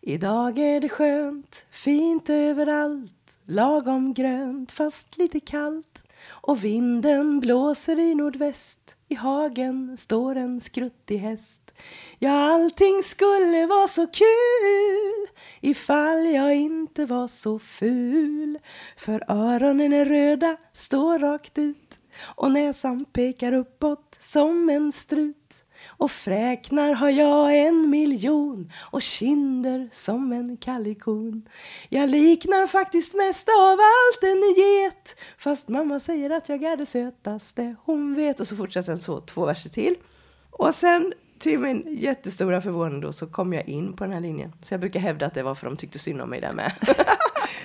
Idag är det skönt, fint överallt, lagom grönt fast lite kallt. Och vinden blåser i nordväst, i hagen står en skruttig häst. Ja, allting skulle vara så kul ifall jag inte var så ful. För öronen är röda, står rakt ut och näsan pekar uppåt som en strut. Och fräknar har jag en miljon och kinder som en kalikon. Jag liknar faktiskt mest av allt en get fast mamma säger att jag är det sötaste hon vet. Och så fortsätter den så två verser till. Och sen till min jättestora förvåning då så kom jag in på den här linjen. Så jag brukar hävda att det var för de tyckte synd om mig där med.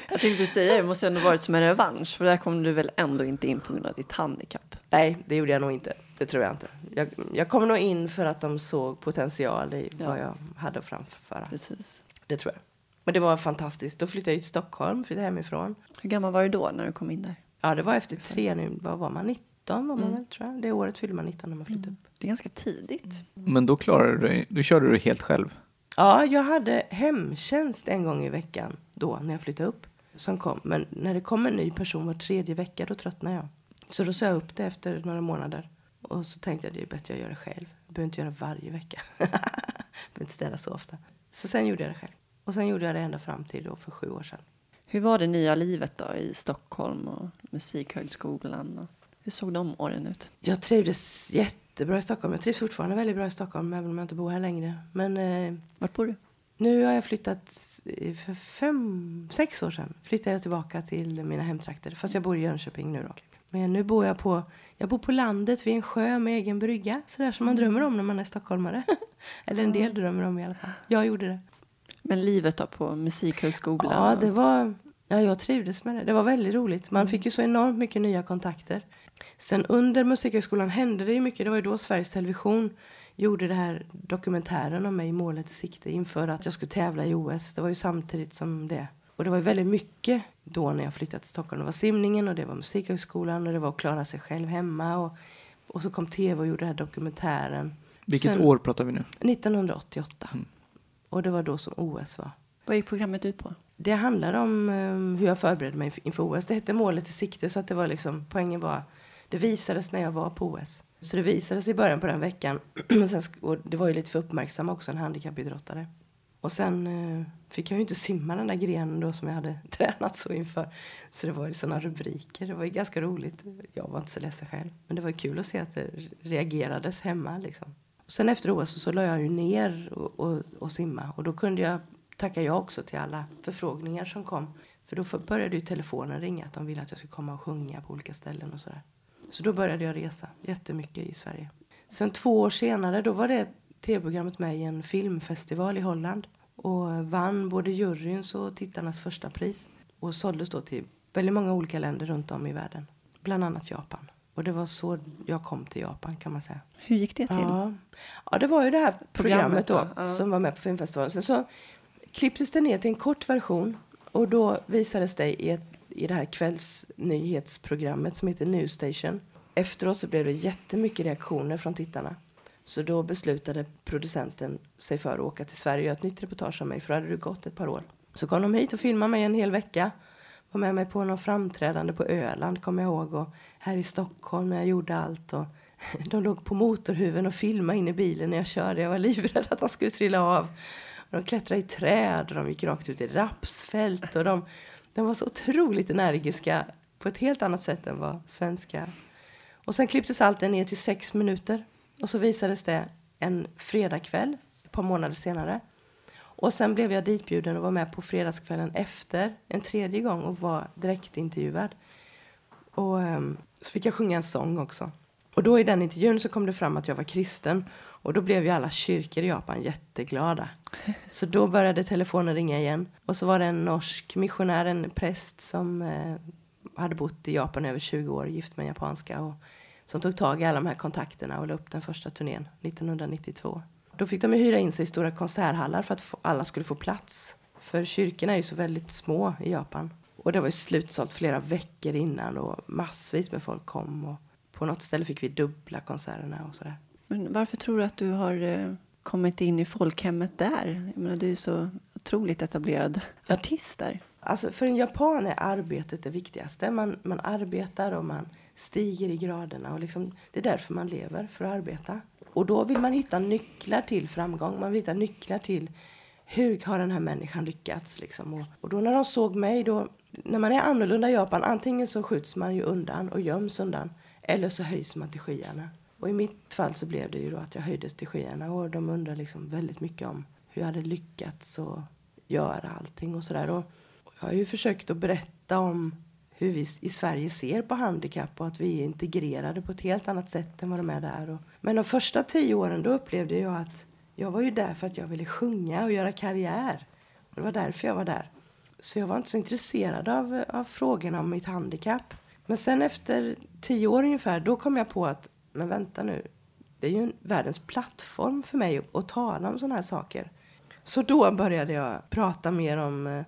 jag tänkte säga, det måste ändå varit som en revansch. För där kom du väl ändå inte in på grund av ditt handikapp? Nej, det gjorde jag nog inte. Det tror jag inte. Jag, jag kom nog in för att de såg potential i Ja. vad jag hade att framföra. Precis. Det tror jag. Men det var fantastiskt. Då flyttade jag till Stockholm, flyttade hemifrån. Hur gammal var du då när du kom in där? Ja, det var efter tre nu. Vad var man? 19 var man Mm. väl, tror jag. Det året fyllde man 19 när man flyttade upp. Det är ganska tidigt. Men då klarade du dig, då körde du helt själv. Ja, jag hade hemtjänst en gång i veckan då när jag flyttade upp. Som kom. Men när det kom en ny person var tredje vecka då tröttnade jag. Så då sa jag upp det efter några månader. Och så tänkte jag att det är bättre att jag gör det själv. Jag behöver inte göra det varje vecka. jag behöver inte städa så ofta. Så sen gjorde jag det själv. Och sen gjorde jag det ända fram till då för sju år sedan. Hur var det nya livet då i Stockholm och Musikhögskolan? Och hur såg de åren ut? Jag trivdes jättebra i Stockholm. Jag trivs fortfarande väldigt bra i Stockholm även om jag inte bor här längre. Men eh, Vart bor du? nu har jag flyttat i- för fem, sex år sedan. Flyttade jag tillbaka till mina hemtrakter. Fast jag bor i Jönköping nu då. Men nu bor jag på, jag bor på landet vid en sjö med egen brygga. Sådär som man drömmer om när man är stockholmare. Eller en del drömmer om i alla fall. Jag gjorde det. Men livet då på Musikhögskolan? Ja, det var, ja, jag trivdes med det. Det var väldigt roligt. Man fick ju så enormt mycket nya kontakter. Sen under Musikhögskolan hände det ju mycket. Det var ju då Sveriges Television gjorde det här dokumentären om mig, Målet i sikte, inför att jag skulle tävla i OS. Det var ju samtidigt som det. Och det var ju väldigt mycket då när jag flyttade till Stockholm. Det var simningen och det var Musikhögskolan och det var att klara sig själv hemma. Och, och så kom tv och gjorde den här dokumentären. Vilket Sen- år pratar vi nu? 1988. Och det var då som OS var. Vad gick programmet ut på? Det handlar om um, hur jag förberedde mig inför OS. Det hette Målet i sikte så att det var liksom, poängen var, det visades när jag var på OS. Så det visades i början på den veckan. och, sen, och det var ju lite för uppmärksamma också, en handikappidrottare. Och sen eh, fick jag ju inte simma den där grenen då som jag hade tränat så inför. Så det var ju sådana rubriker. Det var ju ganska roligt. Jag var inte så ledsen själv. Men det var kul att se att det reagerades hemma liksom. Och sen efter OS så, så la jag ju ner och, och, och simma. Och då kunde jag tacka ja också till alla förfrågningar som kom. För då började ju telefonen ringa att de ville att jag skulle komma och sjunga på olika ställen och sådär. Så då började jag resa jättemycket i Sverige. Sen två år senare då var det tv-programmet med i en filmfestival i Holland. Och vann både juryns och tittarnas första pris. Och såldes då till väldigt många olika länder runt om i världen. Bland annat Japan. Och det var så jag kom till Japan kan man säga. Hur gick det till? Ja. ja, det var ju det här programmet, Programmet då, ja. som var med på filmfestivalen. Sen så klipptes det ner till en kort version och då visades det i, ett, i det här kvällsnyhetsprogrammet som heter Newstation. Efteråt så blev det jättemycket reaktioner från tittarna. Så då beslutade producenten sig för att åka till Sverige och göra ett nytt reportage om mig för då hade det gått ett par år. Så kom de hit och filmade mig en hel vecka. Var med mig på någon framträdande på Öland kommer jag ihåg och här i Stockholm när jag gjorde allt. Och de låg på motorhuven och filmade in i bilen när jag körde. Jag var livrädd att de skulle trilla av. Och de klättrade i träd och de gick rakt ut i rapsfält. Och de, de var så otroligt energiska på ett helt annat sätt än vad svenska. Och sen klipptes allt ner till sex minuter. Och så visades det en fredagkväll ett par månader senare. Och sen blev jag ditbjuden och var med på fredagskvällen efter en tredje gång och var direktintervjuad. Och um, så fick jag sjunga en sång också. Och då i den intervjun så kom det fram att jag var kristen. Och då blev ju alla kyrkor i Japan jätteglada. Så då började telefonen ringa igen. Och så var det en norsk missionär, en präst som eh, hade bott i Japan över 20 år, gift med en japanska. Och som tog tag i alla de här kontakterna och la upp den första turnén 1992. Då fick de ju hyra in sig i stora konserthallar för att få, alla skulle få plats. För kyrkorna är ju så väldigt små i Japan. Och det var ju slutsålt flera veckor innan och massvis med folk kom. Och på något ställe fick vi dubbla konserterna och sådär. Men varför tror du att du har eh, kommit in i folkhemmet där? Jag menar, du är så otroligt etablerad artist där. Alltså för en japan är arbetet det viktigaste. Man, man arbetar och man stiger i graderna. Och liksom, det är därför man lever, för att arbeta. Och då vill man hitta nycklar till framgång. Man vill hitta nycklar till hur har den här människan lyckats. Liksom. Och, och då när de såg mig, då, när man är annorlunda i Japan, antingen så skjuts man ju undan och göms undan. Eller så höjs man till skyarna. Och i mitt fall så blev det ju då att jag höjdes till skyarna. Och de undrade liksom väldigt mycket om hur jag hade lyckats och göra allting och sådär. Och jag har ju försökt att berätta om hur vi i Sverige ser på handikapp och att vi är integrerade på ett helt annat sätt än vad de är där. Och, men de första tio åren då upplevde jag att jag var ju där för att jag ville sjunga och göra karriär. Och det var därför jag var där. Så jag var inte så intresserad av, av frågorna om mitt handikapp. Men sen efter tio år ungefär, då kom jag på att, men vänta nu, det är ju en, världens plattform för mig att, att tala om sådana här saker. Så då började jag prata mer om äh,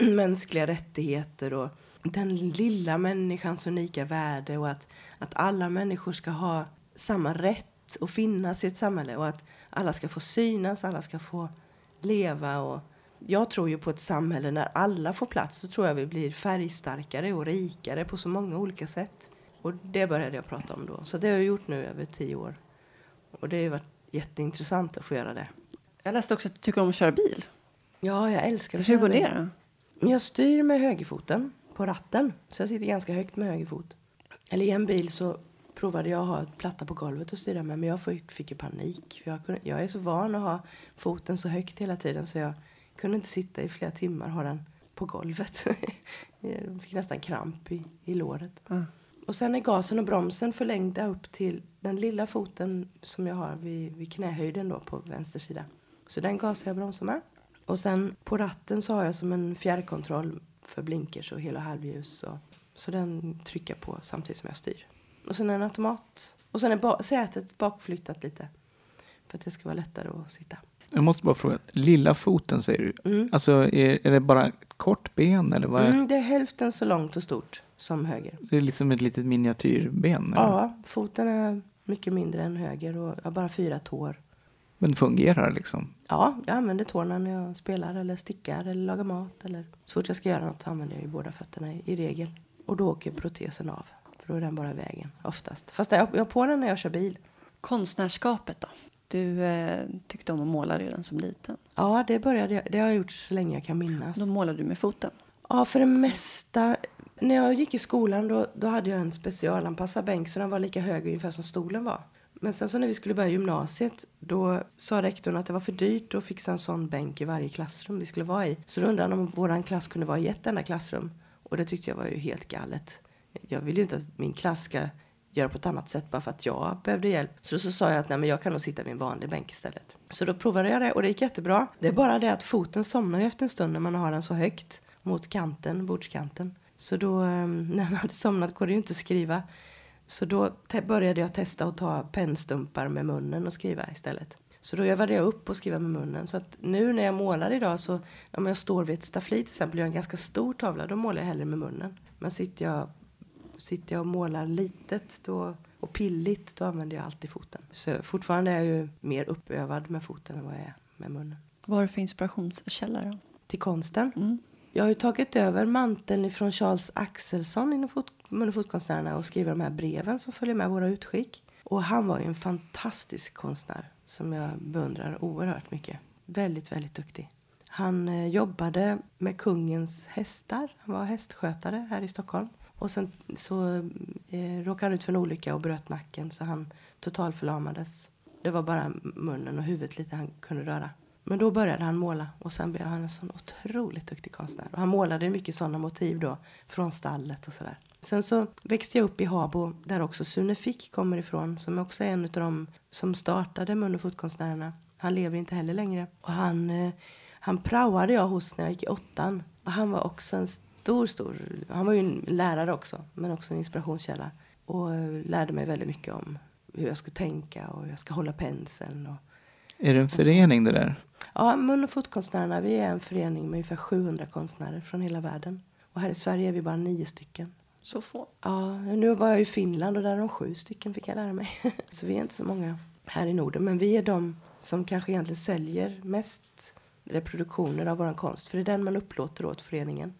mänskliga rättigheter och den lilla människans unika värde och att, att alla människor ska ha samma rätt att finnas i ett samhälle och att alla ska få synas, alla ska få leva. Och jag tror ju på ett samhälle när alla får plats så tror jag vi blir färgstarkare och rikare på så många olika sätt. Och det började jag prata om då. Så det har jag gjort nu över tio år. Och det har varit jätteintressant att få göra det. Jag läste också att du tycker om att köra bil. Ja, jag älskar att Hur går det då? Jag styr med högerfoten på ratten. Så jag sitter ganska högt med höger fot. Eller i en bil så provade jag att ha ett platta på golvet och styra med. Men jag fick, fick ju panik. För jag, kunde, jag är så van att ha foten så högt hela tiden. Så jag kunde inte sitta i flera timmar och ha den på golvet. jag fick nästan kramp i, i låret. Ja. Och sen är gasen och bromsen förlängda upp till den lilla foten som jag har vid, vid knähöjden då på vänster sida. Så den gasar jag och bromsar med. Och sen på ratten så har jag som en fjärrkontroll för blinkers och hela halvljus. Och, så den trycker jag på samtidigt som jag styr. Och sen en automat. Och sen är ba- sätet bakflyttat lite. För att det ska vara lättare att sitta. Jag måste bara fråga, lilla foten säger du? Mm. Alltså är, är det bara ett kort ben eller vad är Mm, det är hälften så långt och stort som höger. det? är liksom ett litet miniatyrben? Eller? Ja, foten är mycket mindre än höger och jag har bara fyra tår. Men fungerar liksom? Ja, jag använder tårna när jag spelar eller stickar eller lagar mat. Eller så fort jag ska göra något så använder jag ju båda fötterna i, i regel. Och då åker protesen av. För då är den bara vägen oftast. Fast jag jag har på den när jag kör bil. Konstnärskapet då? Du eh, tyckte om att måla redan som liten. Ja, det började jag, det har jag gjort så länge jag kan minnas. Då målade du med foten. Ja, för det mesta. När jag gick i skolan då, då hade jag en specialanpassad bänk så den var lika hög ungefär som stolen var. Men sen så när vi skulle börja gymnasiet då sa rektorn att det var för dyrt att fixa en sån bänk i varje klassrum vi skulle vara i. Så då undrade han om våran klass kunde vara i ett enda klassrum. Och det tyckte jag var ju helt galet. Jag vill ju inte att min klass ska göra på ett annat sätt bara för att jag behövde hjälp. Så, så sa jag att nej, men jag kan nog sitta vid en vanlig bänk istället. Så då provade jag det och det gick jättebra. Det är bara det att foten somnar ju efter en stund när man har den så högt mot kanten, bordskanten. Så då ehm, när han hade somnat går det ju inte att skriva. Så då te- började jag testa att ta pennstumpar med munnen och skriva istället. Så då övade jag upp och skriva med munnen. Så att nu när jag målar idag så om jag står vid ett staffli till exempel och gör en ganska stor tavla då målar jag hellre med munnen. Men sitter jag, sitter jag och målar litet då, och pilligt då använder jag alltid foten. Så fortfarande är jag ju mer uppövad med foten än vad jag är med munnen. Vad har du för inspirationskälla då? Till konsten. Mm. Jag har ju tagit över manteln från Charles Axelsson inom fot- mun och fotkonstnärerna och skriver de här breven som följer med våra utskick. Och han var ju en fantastisk konstnär som jag beundrar oerhört mycket. Väldigt, väldigt duktig. Han eh, jobbade med kungens hästar. Han var hästskötare här i Stockholm. Och sen så eh, råkade han ut för en olycka och bröt nacken så han totalförlamades. Det var bara munnen och huvudet lite han kunde röra. Men då började han måla och sen blev han en sån otroligt duktig konstnär. Och han målade mycket sådana motiv då från stallet och sådär. Sen så växte jag upp i Habo där också Sune Fick kommer ifrån som också är en av de som startade mun och fotkonstnärerna. Han lever inte heller längre. Och han, eh, han praoade jag hos när jag gick i åttan. Och han var också en stor, stor, han var ju en lärare också men också en inspirationskälla. Och eh, lärde mig väldigt mycket om hur jag skulle tänka och hur jag ska hålla penseln. Och, Är det en förening det där? Ja, Mun och fotkonstnärerna, vi är en förening med ungefär 700 konstnärer från hela världen. Och här i Sverige är vi bara nio stycken. Så få. Ja, nu var jag i Finland och där är de sju stycken fick jag lära mig. så vi är inte så många här i Norden. Men vi är de som kanske egentligen säljer mest reproduktioner av vår konst. För det är den man upplåter åt föreningen.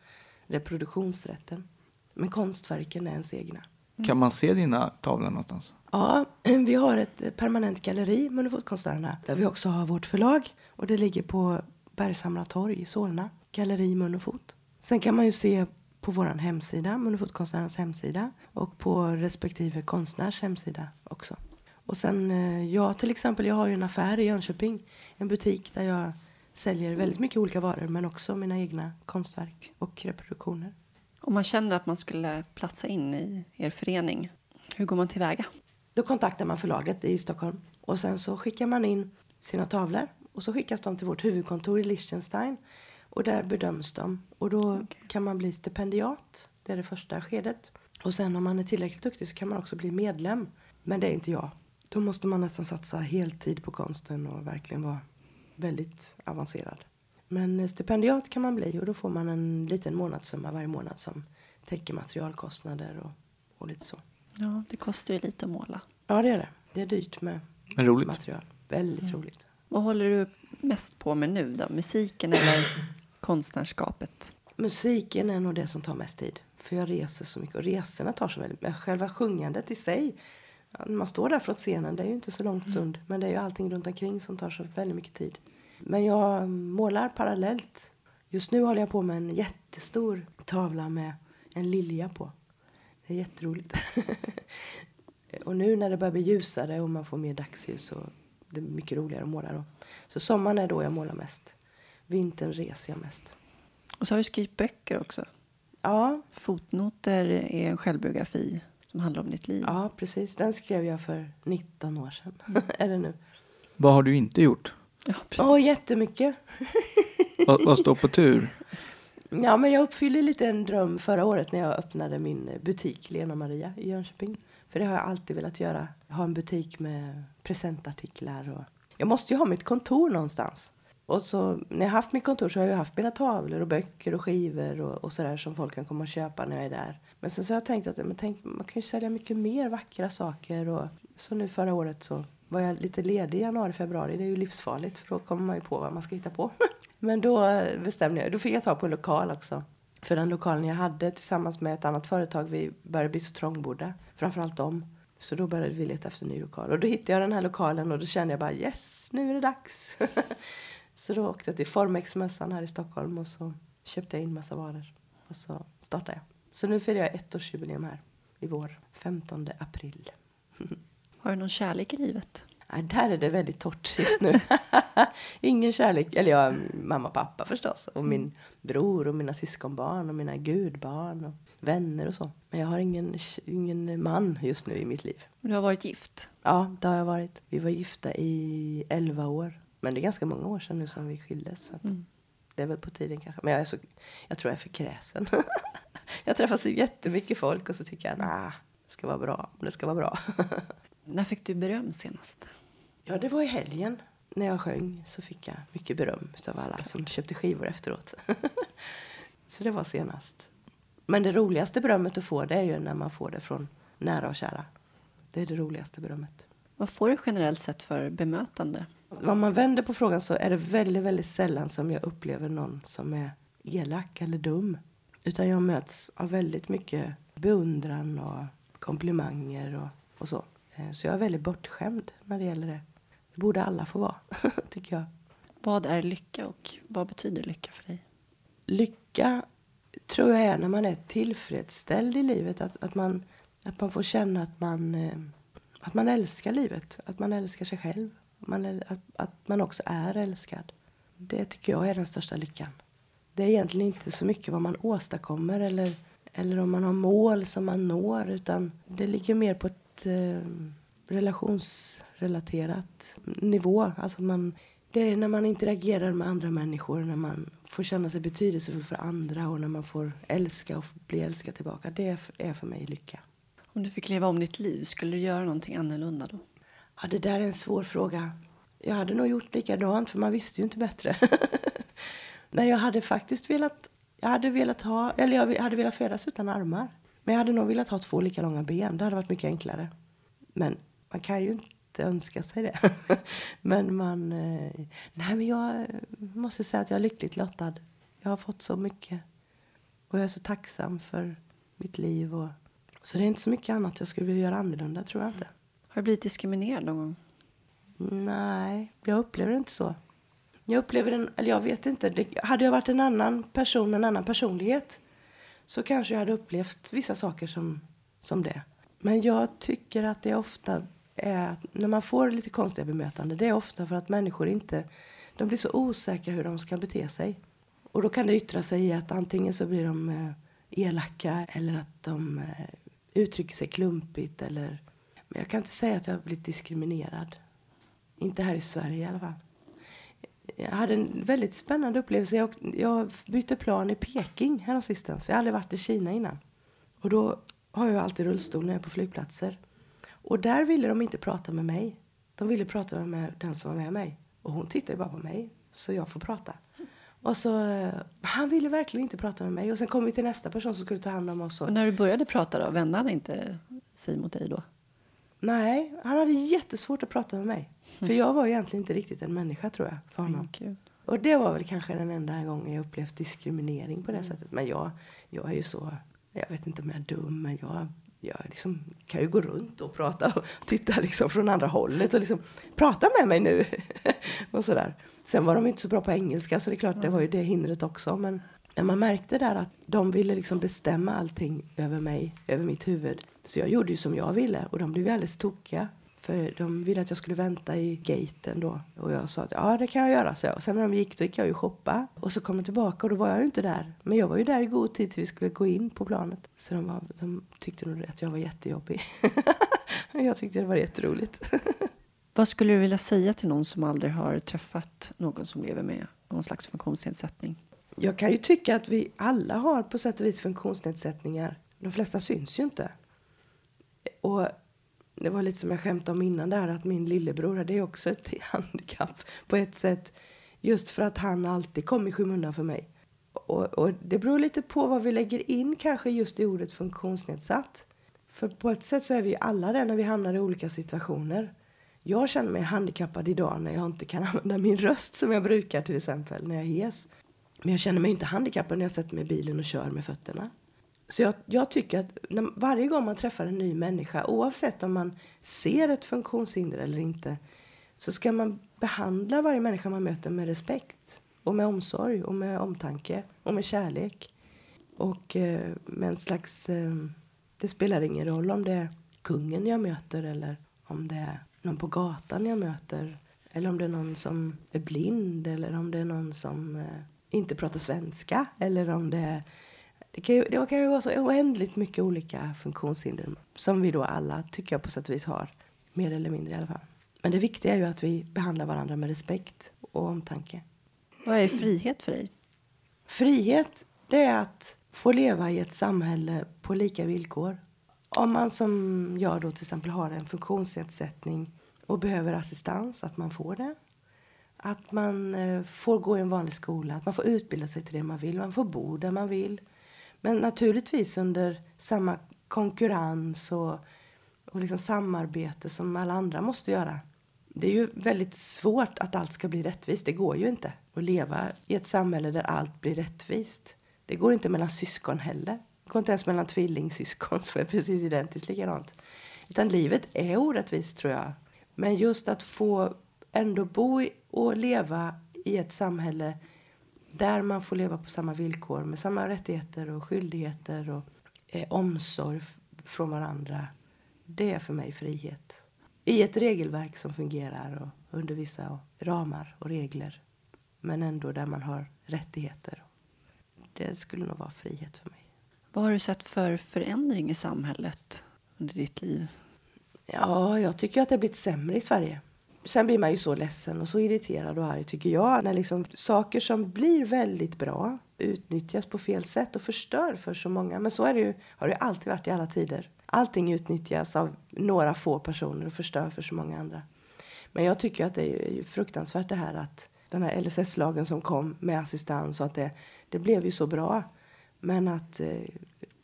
Reproduktionsrätten. Men konstverken är ens egna. Kan man se dina tavlor någonstans? Ja, vi har ett permanent galleri, Mun och fotkonstnärerna, där vi också har vårt förlag. Och det ligger på Bergshamra torg i Solna. Galleri Mun och fot. Sen kan man ju se på vår hemsida, Mun och fotkonstnärernas hemsida. Och på respektive konstnärs hemsida också. Och sen eh, jag till exempel, jag har ju en affär i Jönköping. En butik där jag säljer väldigt mycket olika varor men också mina egna konstverk och reproduktioner. Om man känner att man skulle platsa in i er förening, hur går man tillväga? Då kontaktar man förlaget i Stockholm och sen så skickar man in sina tavlor och så skickas de till vårt huvudkontor i Liechtenstein och där bedöms de och då kan man bli stipendiat. Det är det första skedet. Och sen om man är tillräckligt duktig så kan man också bli medlem. Men det är inte jag. Då måste man nästan satsa heltid på konsten och verkligen vara väldigt avancerad. Men stipendiat kan man bli och då får man en liten månadssumma varje månad som täcker materialkostnader och, och lite så. Ja, det kostar ju lite att måla. Ja, det är det. Det är dyrt med Men roligt. material. Väldigt roligt. Vad håller du mest på med nu då? Musiken eller konstnärskapet? Musiken är nog det som tar mest tid. För jag reser så mycket och resorna tar så väldigt men Själva sjungandet i sig. Ja, Man står där från scenen, det är ju inte så långt stund. Men det är ju allting runt omkring som tar så väldigt mycket tid. Men jag målar parallellt. Just nu håller jag på med en jättestor tavla med en lilja på. Det är jätteroligt. och nu när det börjar bli ljusare och man får mer dagsljus så det är mycket roligare att måla då. Så sommaren är då jag målar mest. Vintern reser jag mest. Och så har du skrivit böcker också. Ja, Fotnoter är en självbiografi som handlar om ditt liv. ja, precis. Den skrev jag för 19 år sedan. är det nu? Vad har du inte gjort? Ja, precis. Åh, jättemycket. Vad, vad står på tur? Ja, men jag uppfyllde lite en dröm förra året när jag öppnade min butik Lena Maria i Jönköping. För det har jag alltid velat göra. Ha en butik med presentartiklar och... Jag måste ju ha mitt kontor någonstans. Och så när jag haft mitt kontor så har jag haft mina tavlor och böcker och skivor och, och sådär som folk kan komma och köpa när jag är där. Men sen så har jag tänkt att men tänk, man kan ju sälja mycket mer vackra saker och så nu förra året så var jag lite ledig i januari, februari. Det är ju livsfarligt för då kommer man ju på vad man ska hitta på. Men då eh, bestämde jag, då fick jag ta på en lokal också. För den lokalen jag hade tillsammans med ett annat företag, vi började bli så trångbodda. Framförallt dem. Så då började vi leta efter en ny lokal. Och då hittade jag den här lokalen och då kände jag bara yes, nu är det dags. så då åkte jag till Formex-mässan här i Stockholm och så köpte jag in massa varor. Och så startade jag. Så nu firar jag ettårsjubileum här i vår, 15 april. Har du någon kärlek i livet? Nej, där är det väldigt torrt just nu. Ingen kärlek. Eller ja, mamma och pappa förstås. Och min bror och mina syskonbarn och mina gudbarn och vänner och så. Men jag har ingen, ingen man just nu i mitt liv. Men Du har varit gift. Ja, det har jag varit. Vi var gifta i 11 år. Men det är ganska många år sedan nu som vi skildes. Så att Det är väl på tiden kanske. Men jag, är så, jag tror jag är för kräsen. jag träffar så jättemycket folk och så tycker jag, nah, det ska vara bra. Det ska vara bra. När fick du beröm senast? Ja, det var i helgen. När jag sjöng så fick jag mycket beröm av alla som köpte skivor efteråt. så det var senast. Men det roligaste berömmet att få det är ju när man får det från nära och kära. Det är det roligaste berömmet. Vad får du generellt sett för bemötande? Om man vänder på frågan så är det väldigt, väldigt sällan som jag upplever någon som är elak eller dum. Utan jag möts av väldigt mycket beundran och komplimanger och, och så. Eh, Så jag är väldigt bortskämd när det gäller det. Det borde alla få vara, tycker jag. Vad är lycka och vad betyder lycka för dig? Lycka tror jag är när man är tillfredsställd i livet. Att, att, man, att man får känna att man, eh, att man älskar livet. Att man älskar sig själv. Man, att, att man också är älskad. Det tycker jag är den största lyckan. Det är egentligen inte så mycket vad man åstadkommer eller, eller om man har mål som man når. Utan det ligger mer på ett eh, relationsrelaterat nivå. Alltså man, det är när man interagerar med andra människor, när man får känna sig betydelsefull för andra och när man får älska och bli älskad tillbaka. Det är för, är för mig lycka. Om du fick leva om ditt liv, skulle du göra någonting annorlunda då? Ja, det där är en svår fråga. Jag hade nog gjort likadant, för man visste ju inte bättre. Men jag hade faktiskt velat, jag hade velat ha, eller jag hade velat födas utan armar. Men jag hade nog velat ha två lika långa ben. Det hade varit mycket enklare. Men man kan ju inte önska sig det. men man, eh, nej men jag måste säga att jag är lyckligt lottad. Jag har fått så mycket. Och jag är så tacksam för mitt liv. Och, så det är inte så mycket annat jag skulle vilja göra annorlunda, tror jag inte. Har du blivit diskriminerad någon gång? Nej, jag upplever det inte så. Jag upplever den... eller jag vet inte. Det, hade jag varit en annan person med en annan personlighet så kanske jag hade upplevt vissa saker som, som det. Men jag tycker att det ofta är, när man får lite konstiga bemötande, det är ofta för att människor inte, de blir så osäkra hur de ska bete sig. Och då kan det yttra sig i att antingen så blir de eh, elaka eller att de eh, uttrycker sig klumpigt eller men jag kan inte säga att jag har blivit diskriminerad. Inte här i Sverige i alla fall. Jag hade en väldigt spännande upplevelse. Jag, jag bytte plan i Peking häromsistens. Jag har aldrig varit i Kina innan. Och då har jag alltid rullstol när jag är på flygplatser. Och där ville de inte prata med mig. De ville prata med den som var med mig. Och hon tittar ju bara på mig, så jag får prata. Och så, eh, han ville verkligen inte prata med mig. Och sen kom vi till nästa person som skulle ta hand om oss. Och, Och när du började prata då, vände han inte sig mot dig då? nej, han hade jättesvårt att prata med mig. För jag var egentligen inte riktigt en människa tror jag, för honom. Gud. Och det var väl kanske den enda gången jag upplevt diskriminering på det sättet. Men jag, jag är ju så, jag vet inte om jag är dum, men jag, jag liksom kan ju gå runt och prata och titta liksom från andra hållet och liksom prata med mig nu. och sådär. Sen var de inte så bra på engelska så det är klart det var ju det hindret också. Men, men man märkte där att de ville liksom bestämma allting över mig, över mitt huvud. Så jag gjorde ju som jag ville och de blev ju alldeles tokiga. För de ville att jag skulle vänta i gaten då. Och jag sa att ja det kan jag göra. Så jag. Och sen när de gick då gick jag ju shoppa. Och så kom jag tillbaka och då var jag ju inte där. Men jag var ju där i god tid till vi skulle gå in på planet. Så de, var, de tyckte nog att jag var jättejobbig. Jag tyckte det var jätteroligt. Vad skulle du vilja säga till någon som aldrig har träffat någon som lever med någon slags funktionsnedsättning? Jag kan ju tycka att vi alla har på sätt och vis funktionsnedsättningar. De flesta syns ju inte. Och det var lite som jag skämtade om innan där att min lillebror hade är också ett handikapp på ett sätt. Just för att han alltid kom i skymundan för mig. Och, och det beror lite på vad vi lägger in kanske just i ordet funktionsnedsatt. För på ett sätt så är vi ju alla det när vi hamnar i olika situationer. Jag känner mig handikappad idag när jag inte kan använda min röst som jag brukar till exempel när jag är hes. Men jag känner mig inte handikappad när jag sätter mig i bilen och kör med fötterna. Så jag, jag tycker att när, varje gång man träffar en ny människa, oavsett om man ser ett funktionshinder eller inte, så ska man behandla varje människa man möter med respekt och med omsorg och med omtanke och med kärlek. Och eh, med en slags... Eh, det spelar ingen roll om det är kungen jag möter eller om det är någon på gatan jag möter. Eller om det är någon som är blind eller om det är någon som eh, inte pratar svenska. Eller om det är det kan, ju, det kan ju vara så oändligt mycket olika funktionshinder som vi då alla, tycker jag på sätt och vis har. Mer eller mindre i alla fall. Men det viktiga är ju att vi behandlar varandra med respekt och omtanke. Vad är frihet för dig? Frihet, det är att få leva i ett samhälle på lika villkor. Om man som jag då till exempel har en funktionsnedsättning och behöver assistans, att man får det. Att man eh, får gå i en vanlig skola, att man får utbilda sig till det man vill, man får bo där man vill. Men naturligtvis under samma konkurrens och, och liksom samarbete som alla andra måste göra. Det är ju väldigt svårt att allt ska bli rättvist. Det går ju inte att leva i ett samhälle där allt blir rättvist. Det går inte mellan syskon heller. Det går inte ens mellan tvillingsyskon som är precis identiskt likadant. Utan livet är orättvist tror jag. Men just att få ändå bo och leva i ett samhälle där man får leva på samma villkor med samma rättigheter och skyldigheter och eh, omsorg från varandra. Det är för mig frihet. I ett regelverk som fungerar och under vissa ramar och regler. Men ändå där man har rättigheter. Det skulle nog vara frihet för mig. Vad har du sett för förändring i samhället under ditt liv? Ja, jag tycker att det har blivit sämre i Sverige. Sen blir man ju så ledsen och så irriterad och arg tycker jag. När liksom saker som blir väldigt bra utnyttjas på fel sätt och förstör för så många. Men så är det ju, har det alltid varit i alla tider. Allting utnyttjas av några få personer och förstör för så många andra. Men jag tycker att det är fruktansvärt det här att den här LSS-lagen som kom med assistans och att det, det blev ju så bra. Men att, eh,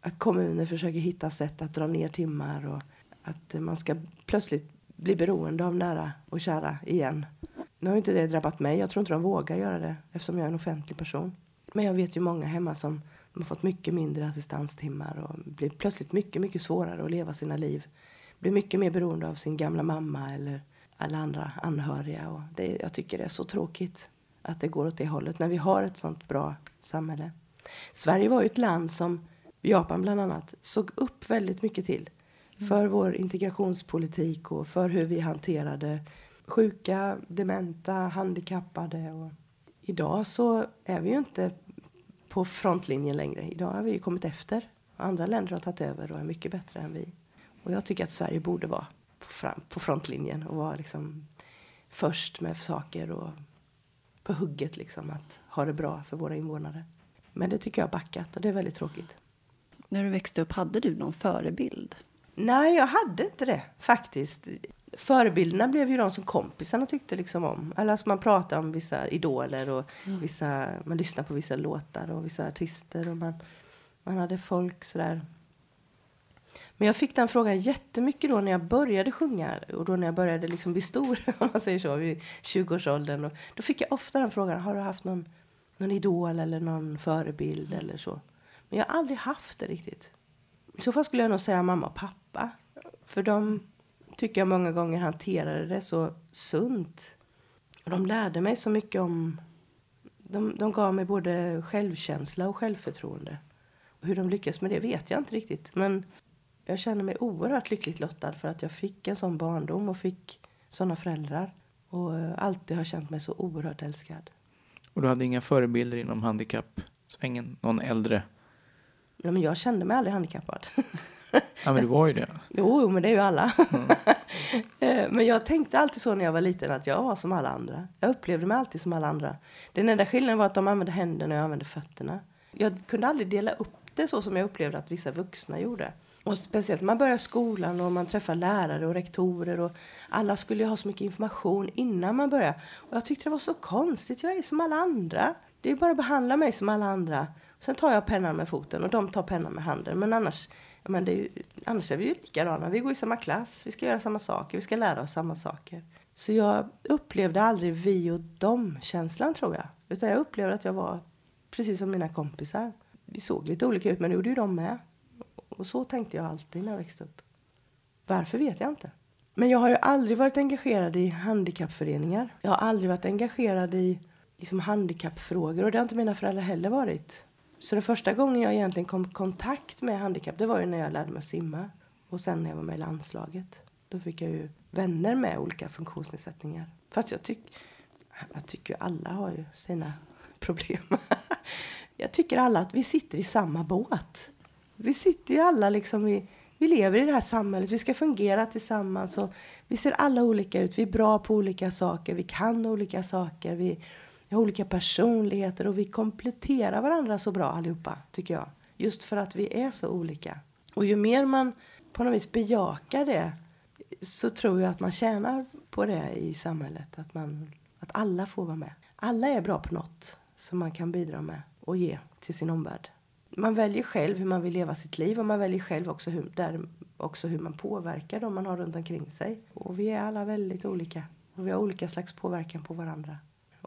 att kommuner försöker hitta sätt att dra ner timmar och att man ska plötsligt bli beroende av nära och kära igen. Nu har inte det drabbat mig. Jag tror inte de vågar göra det eftersom jag är en offentlig person. Men jag vet ju många hemma som har fått mycket mindre assistanstimmar och blir plötsligt mycket, mycket svårare att leva sina liv. Blir mycket mer beroende av sin gamla mamma eller alla andra anhöriga. Och det, jag tycker det är så tråkigt att det går åt det hållet när vi har ett sånt bra samhälle. Sverige var ju ett land som Japan bland annat såg upp väldigt mycket till för vår integrationspolitik och för hur vi hanterade sjuka, dementa, handikappade. Och idag så är vi ju inte på frontlinjen längre. Idag har vi ju kommit efter. Andra länder har tagit över och är mycket bättre än vi. Och jag tycker att Sverige borde vara på, fram, på frontlinjen och vara liksom först med saker och på hugget liksom att ha det bra för våra invånare. Men det tycker jag har backat och det är väldigt tråkigt. När du växte upp, hade du någon förebild? Nej, jag hade inte det faktiskt. Förebilderna blev ju de som kompisarna tyckte liksom om. Eller alltså man pratade om vissa idoler och vissa, man lyssnade på vissa låtar och vissa artister och man, man hade folk sådär. Men jag fick den frågan jättemycket då när jag började sjunga och då när jag började liksom bli stor, om man säger så, vid 20-årsåldern. Och då fick jag ofta den frågan, har du haft någon, någon idol eller någon förebild eller så? Men jag har aldrig haft det riktigt. I så fall skulle jag nog säga mamma och pappa. För de tycker jag många gånger hanterade det så sunt. Och de lärde mig så mycket om... De, de gav mig både självkänsla och självförtroende. Och hur de lyckas med det vet jag inte riktigt. Men jag känner mig oerhört lyckligt lottad för att jag fick en sån barndom och fick såna föräldrar. Och eh, alltid har känt mig så oerhört älskad. Och du hade inga förebilder inom handikappsvängen? Någon äldre? Ja, men jag kände mig aldrig handikappad. Ja, men du var ju det. Jo, jo, men det är ju alla. Eh, men jag tänkte alltid så när jag var liten att jag var som alla andra. Jag upplevde mig alltid som alla andra. Den enda skillnaden var att de använde händerna och jag använde fötterna. Jag kunde aldrig dela upp det så som jag upplevde att vissa vuxna gjorde. Och speciellt när man börjar skolan och man träffar lärare och rektorer och alla skulle ju ha så mycket information innan man börjar. Och jag tyckte det var så konstigt. Jag är som alla andra. Det är bara att behandla mig som alla andra. Sen tar jag pennan med foten och de tar pennan med handen. Men annars, men det är ju, annars är vi ju likadana. Vi går i samma klass, vi ska göra samma saker, vi ska lära oss samma saker. Så jag upplevde aldrig vi och dem-känslan tror jag. Utan jag upplevde att jag var precis som mina kompisar. Vi såg lite olika ut men det gjorde ju de med. Och så tänkte jag alltid när jag växte upp. Varför vet jag inte. Men jag har ju aldrig varit engagerad i handikappföreningar. Jag har aldrig varit engagerad i liksom, handikappfrågor och det har inte mina föräldrar heller varit. Så den första gången jag egentligen kom i kontakt med handikapp det var ju när jag lärde mig att simma. Och sen när jag var med i landslaget. Då fick jag ju vänner med olika funktionsnedsättningar. Fast jag, tyck, jag tycker ju alla har ju sina problem. jag tycker alla att vi sitter i samma båt. Vi sitter ju alla liksom i, vi lever i det här samhället, vi ska fungera tillsammans och vi ser alla olika ut, vi är bra på olika saker, vi kan olika saker, vi vi har olika personligheter och vi kompletterar varandra så bra allihopa, tycker jag. Just för att vi är så olika. Och ju mer man på något vis bejakar det så tror jag att man tjänar på det i samhället. Att, man, att alla får vara med. Alla är bra på något som man kan bidra med och ge till sin omvärld. Man väljer själv hur man vill leva sitt liv och man väljer själv också hur, där, också hur man påverkar de man har runt omkring sig. Och vi är alla väldigt olika. Och vi har olika slags påverkan på varandra.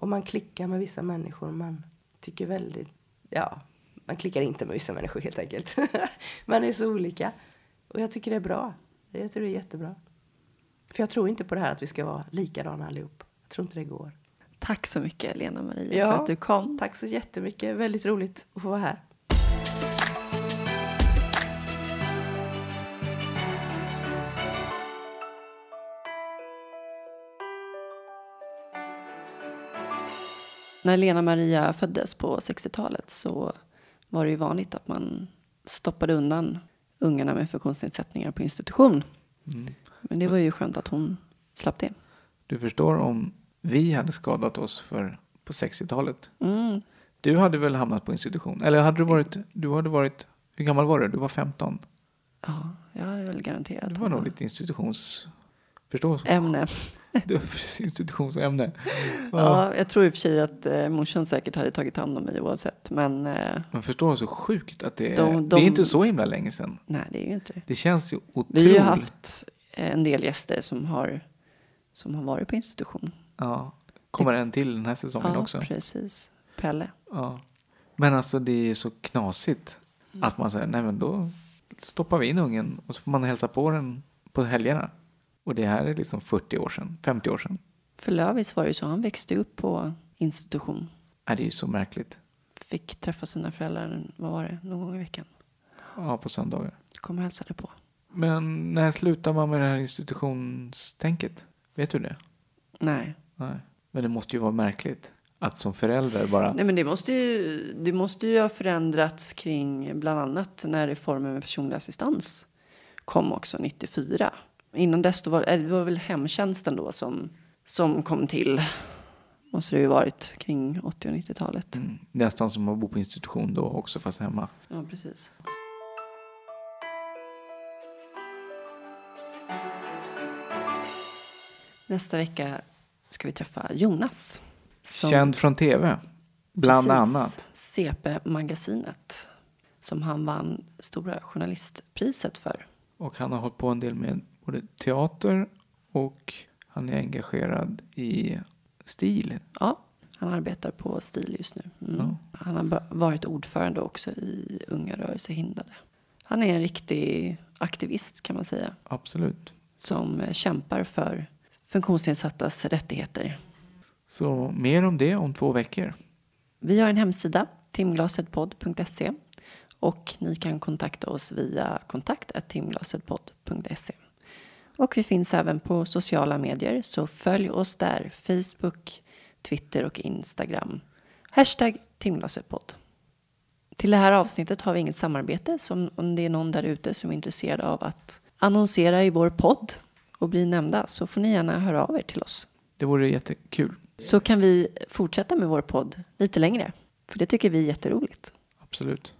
Och man klickar med vissa människor. Man tycker väldigt, ja, man klickar inte med vissa människor helt enkelt. man är så olika. Och jag tycker det är bra. Jag tror det är jättebra. För jag tror inte på det här att vi ska vara likadana allihop. Jag tror inte det går. Tack så mycket Lena Maria Ja. för att du kom. Tack så jättemycket. Väldigt roligt att få vara här. När Lena Maria föddes på 60-talet så var det ju vanligt att man stoppade undan ungarna med funktionsnedsättningar på institution. Mm. Men det var ju skönt att hon slapp det. Du förstår om vi hade skadat oss för på 60-talet. Mm. Du hade väl hamnat på institution? Eller hade du varit, du hade varit, hur gammal var du? Du var 15. Ja, jag hade väl garanterat Det var nog lite institutions... Förstå? ämne. Du, institutionsämne. Ja. Ja, jag tror i och för sig att eh, morsan säkert hade tagit hand om mig oavsett. Men eh, Man förstår så sjukt att det är, De- det är de- inte så himla länge sedan. nej, det är ju inte det. Det känns ju Vi har otroligt. ju haft en del gäster som har, som har varit på institution. Ja. Kommer en till den här säsongen ja, också. precis. Pelle. Ja. Men alltså det är så knasigt Mm. att man säger nej men då stoppar vi in ungen och så får man hälsa på den på helgerna. Och det här är liksom 40 år sedan, 50 år sedan. För Lövis var det ju så, han växte upp på institution. Ja, det är ju så märkligt. Fick träffa sina föräldrar, vad var det, någon gång i veckan. Ja, på söndagar. Kom och hälsade på. Men när slutar man med det här institutionstänket? Vet du det? Nej. Nej. Men det måste ju vara märkligt att som förälder bara... Nej men det måste, ju, det måste ju ha förändrats kring bland annat när reformen med personlig assistans kom också 94 innan dess, var, eh, det var väl hemtjänsten då som, som kom till. Måste det ju varit kring 80 och 90-talet. Mm, nästan som att bo på institution då också fast hemma. Ja, precis. Nästa vecka ska vi träffa Jonas. Som, Känd från tv, bland precis, annat. CP-magasinet som han vann Stora Journalistpriset för. Och han har hållit på en del med både teater och han är engagerad i stil. Ja, han arbetar på STIL just nu. Mm. Ja. Han har varit ordförande också i Unga rörelsehindrade. Han är en riktig aktivist kan man säga. Absolut. Som kämpar för funktionsnedsattas rättigheter. Så mer om det om två veckor. Vi har en hemsida, timglasetpodd.se och ni kan kontakta oss via kontakt.timglasetpodd.se. Och vi finns även på sociala medier så följ oss där, Facebook, Twitter och Instagram. Hashtag timglasetpodd. Till det här avsnittet har vi inget samarbete så om det är någon där ute som är intresserad av att annonsera i vår podd och bli nämnda så får ni gärna höra av er till oss. Det vore jättekul. Så kan vi fortsätta med vår podd lite längre. För det tycker vi är jätteroligt. Absolut.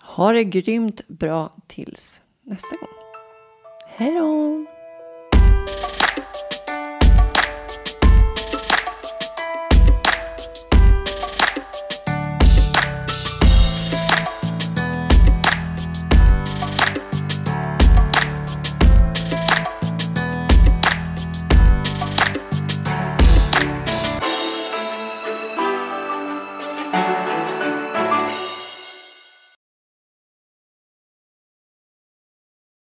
Ha det grymt bra tills nästa gång. Hej då!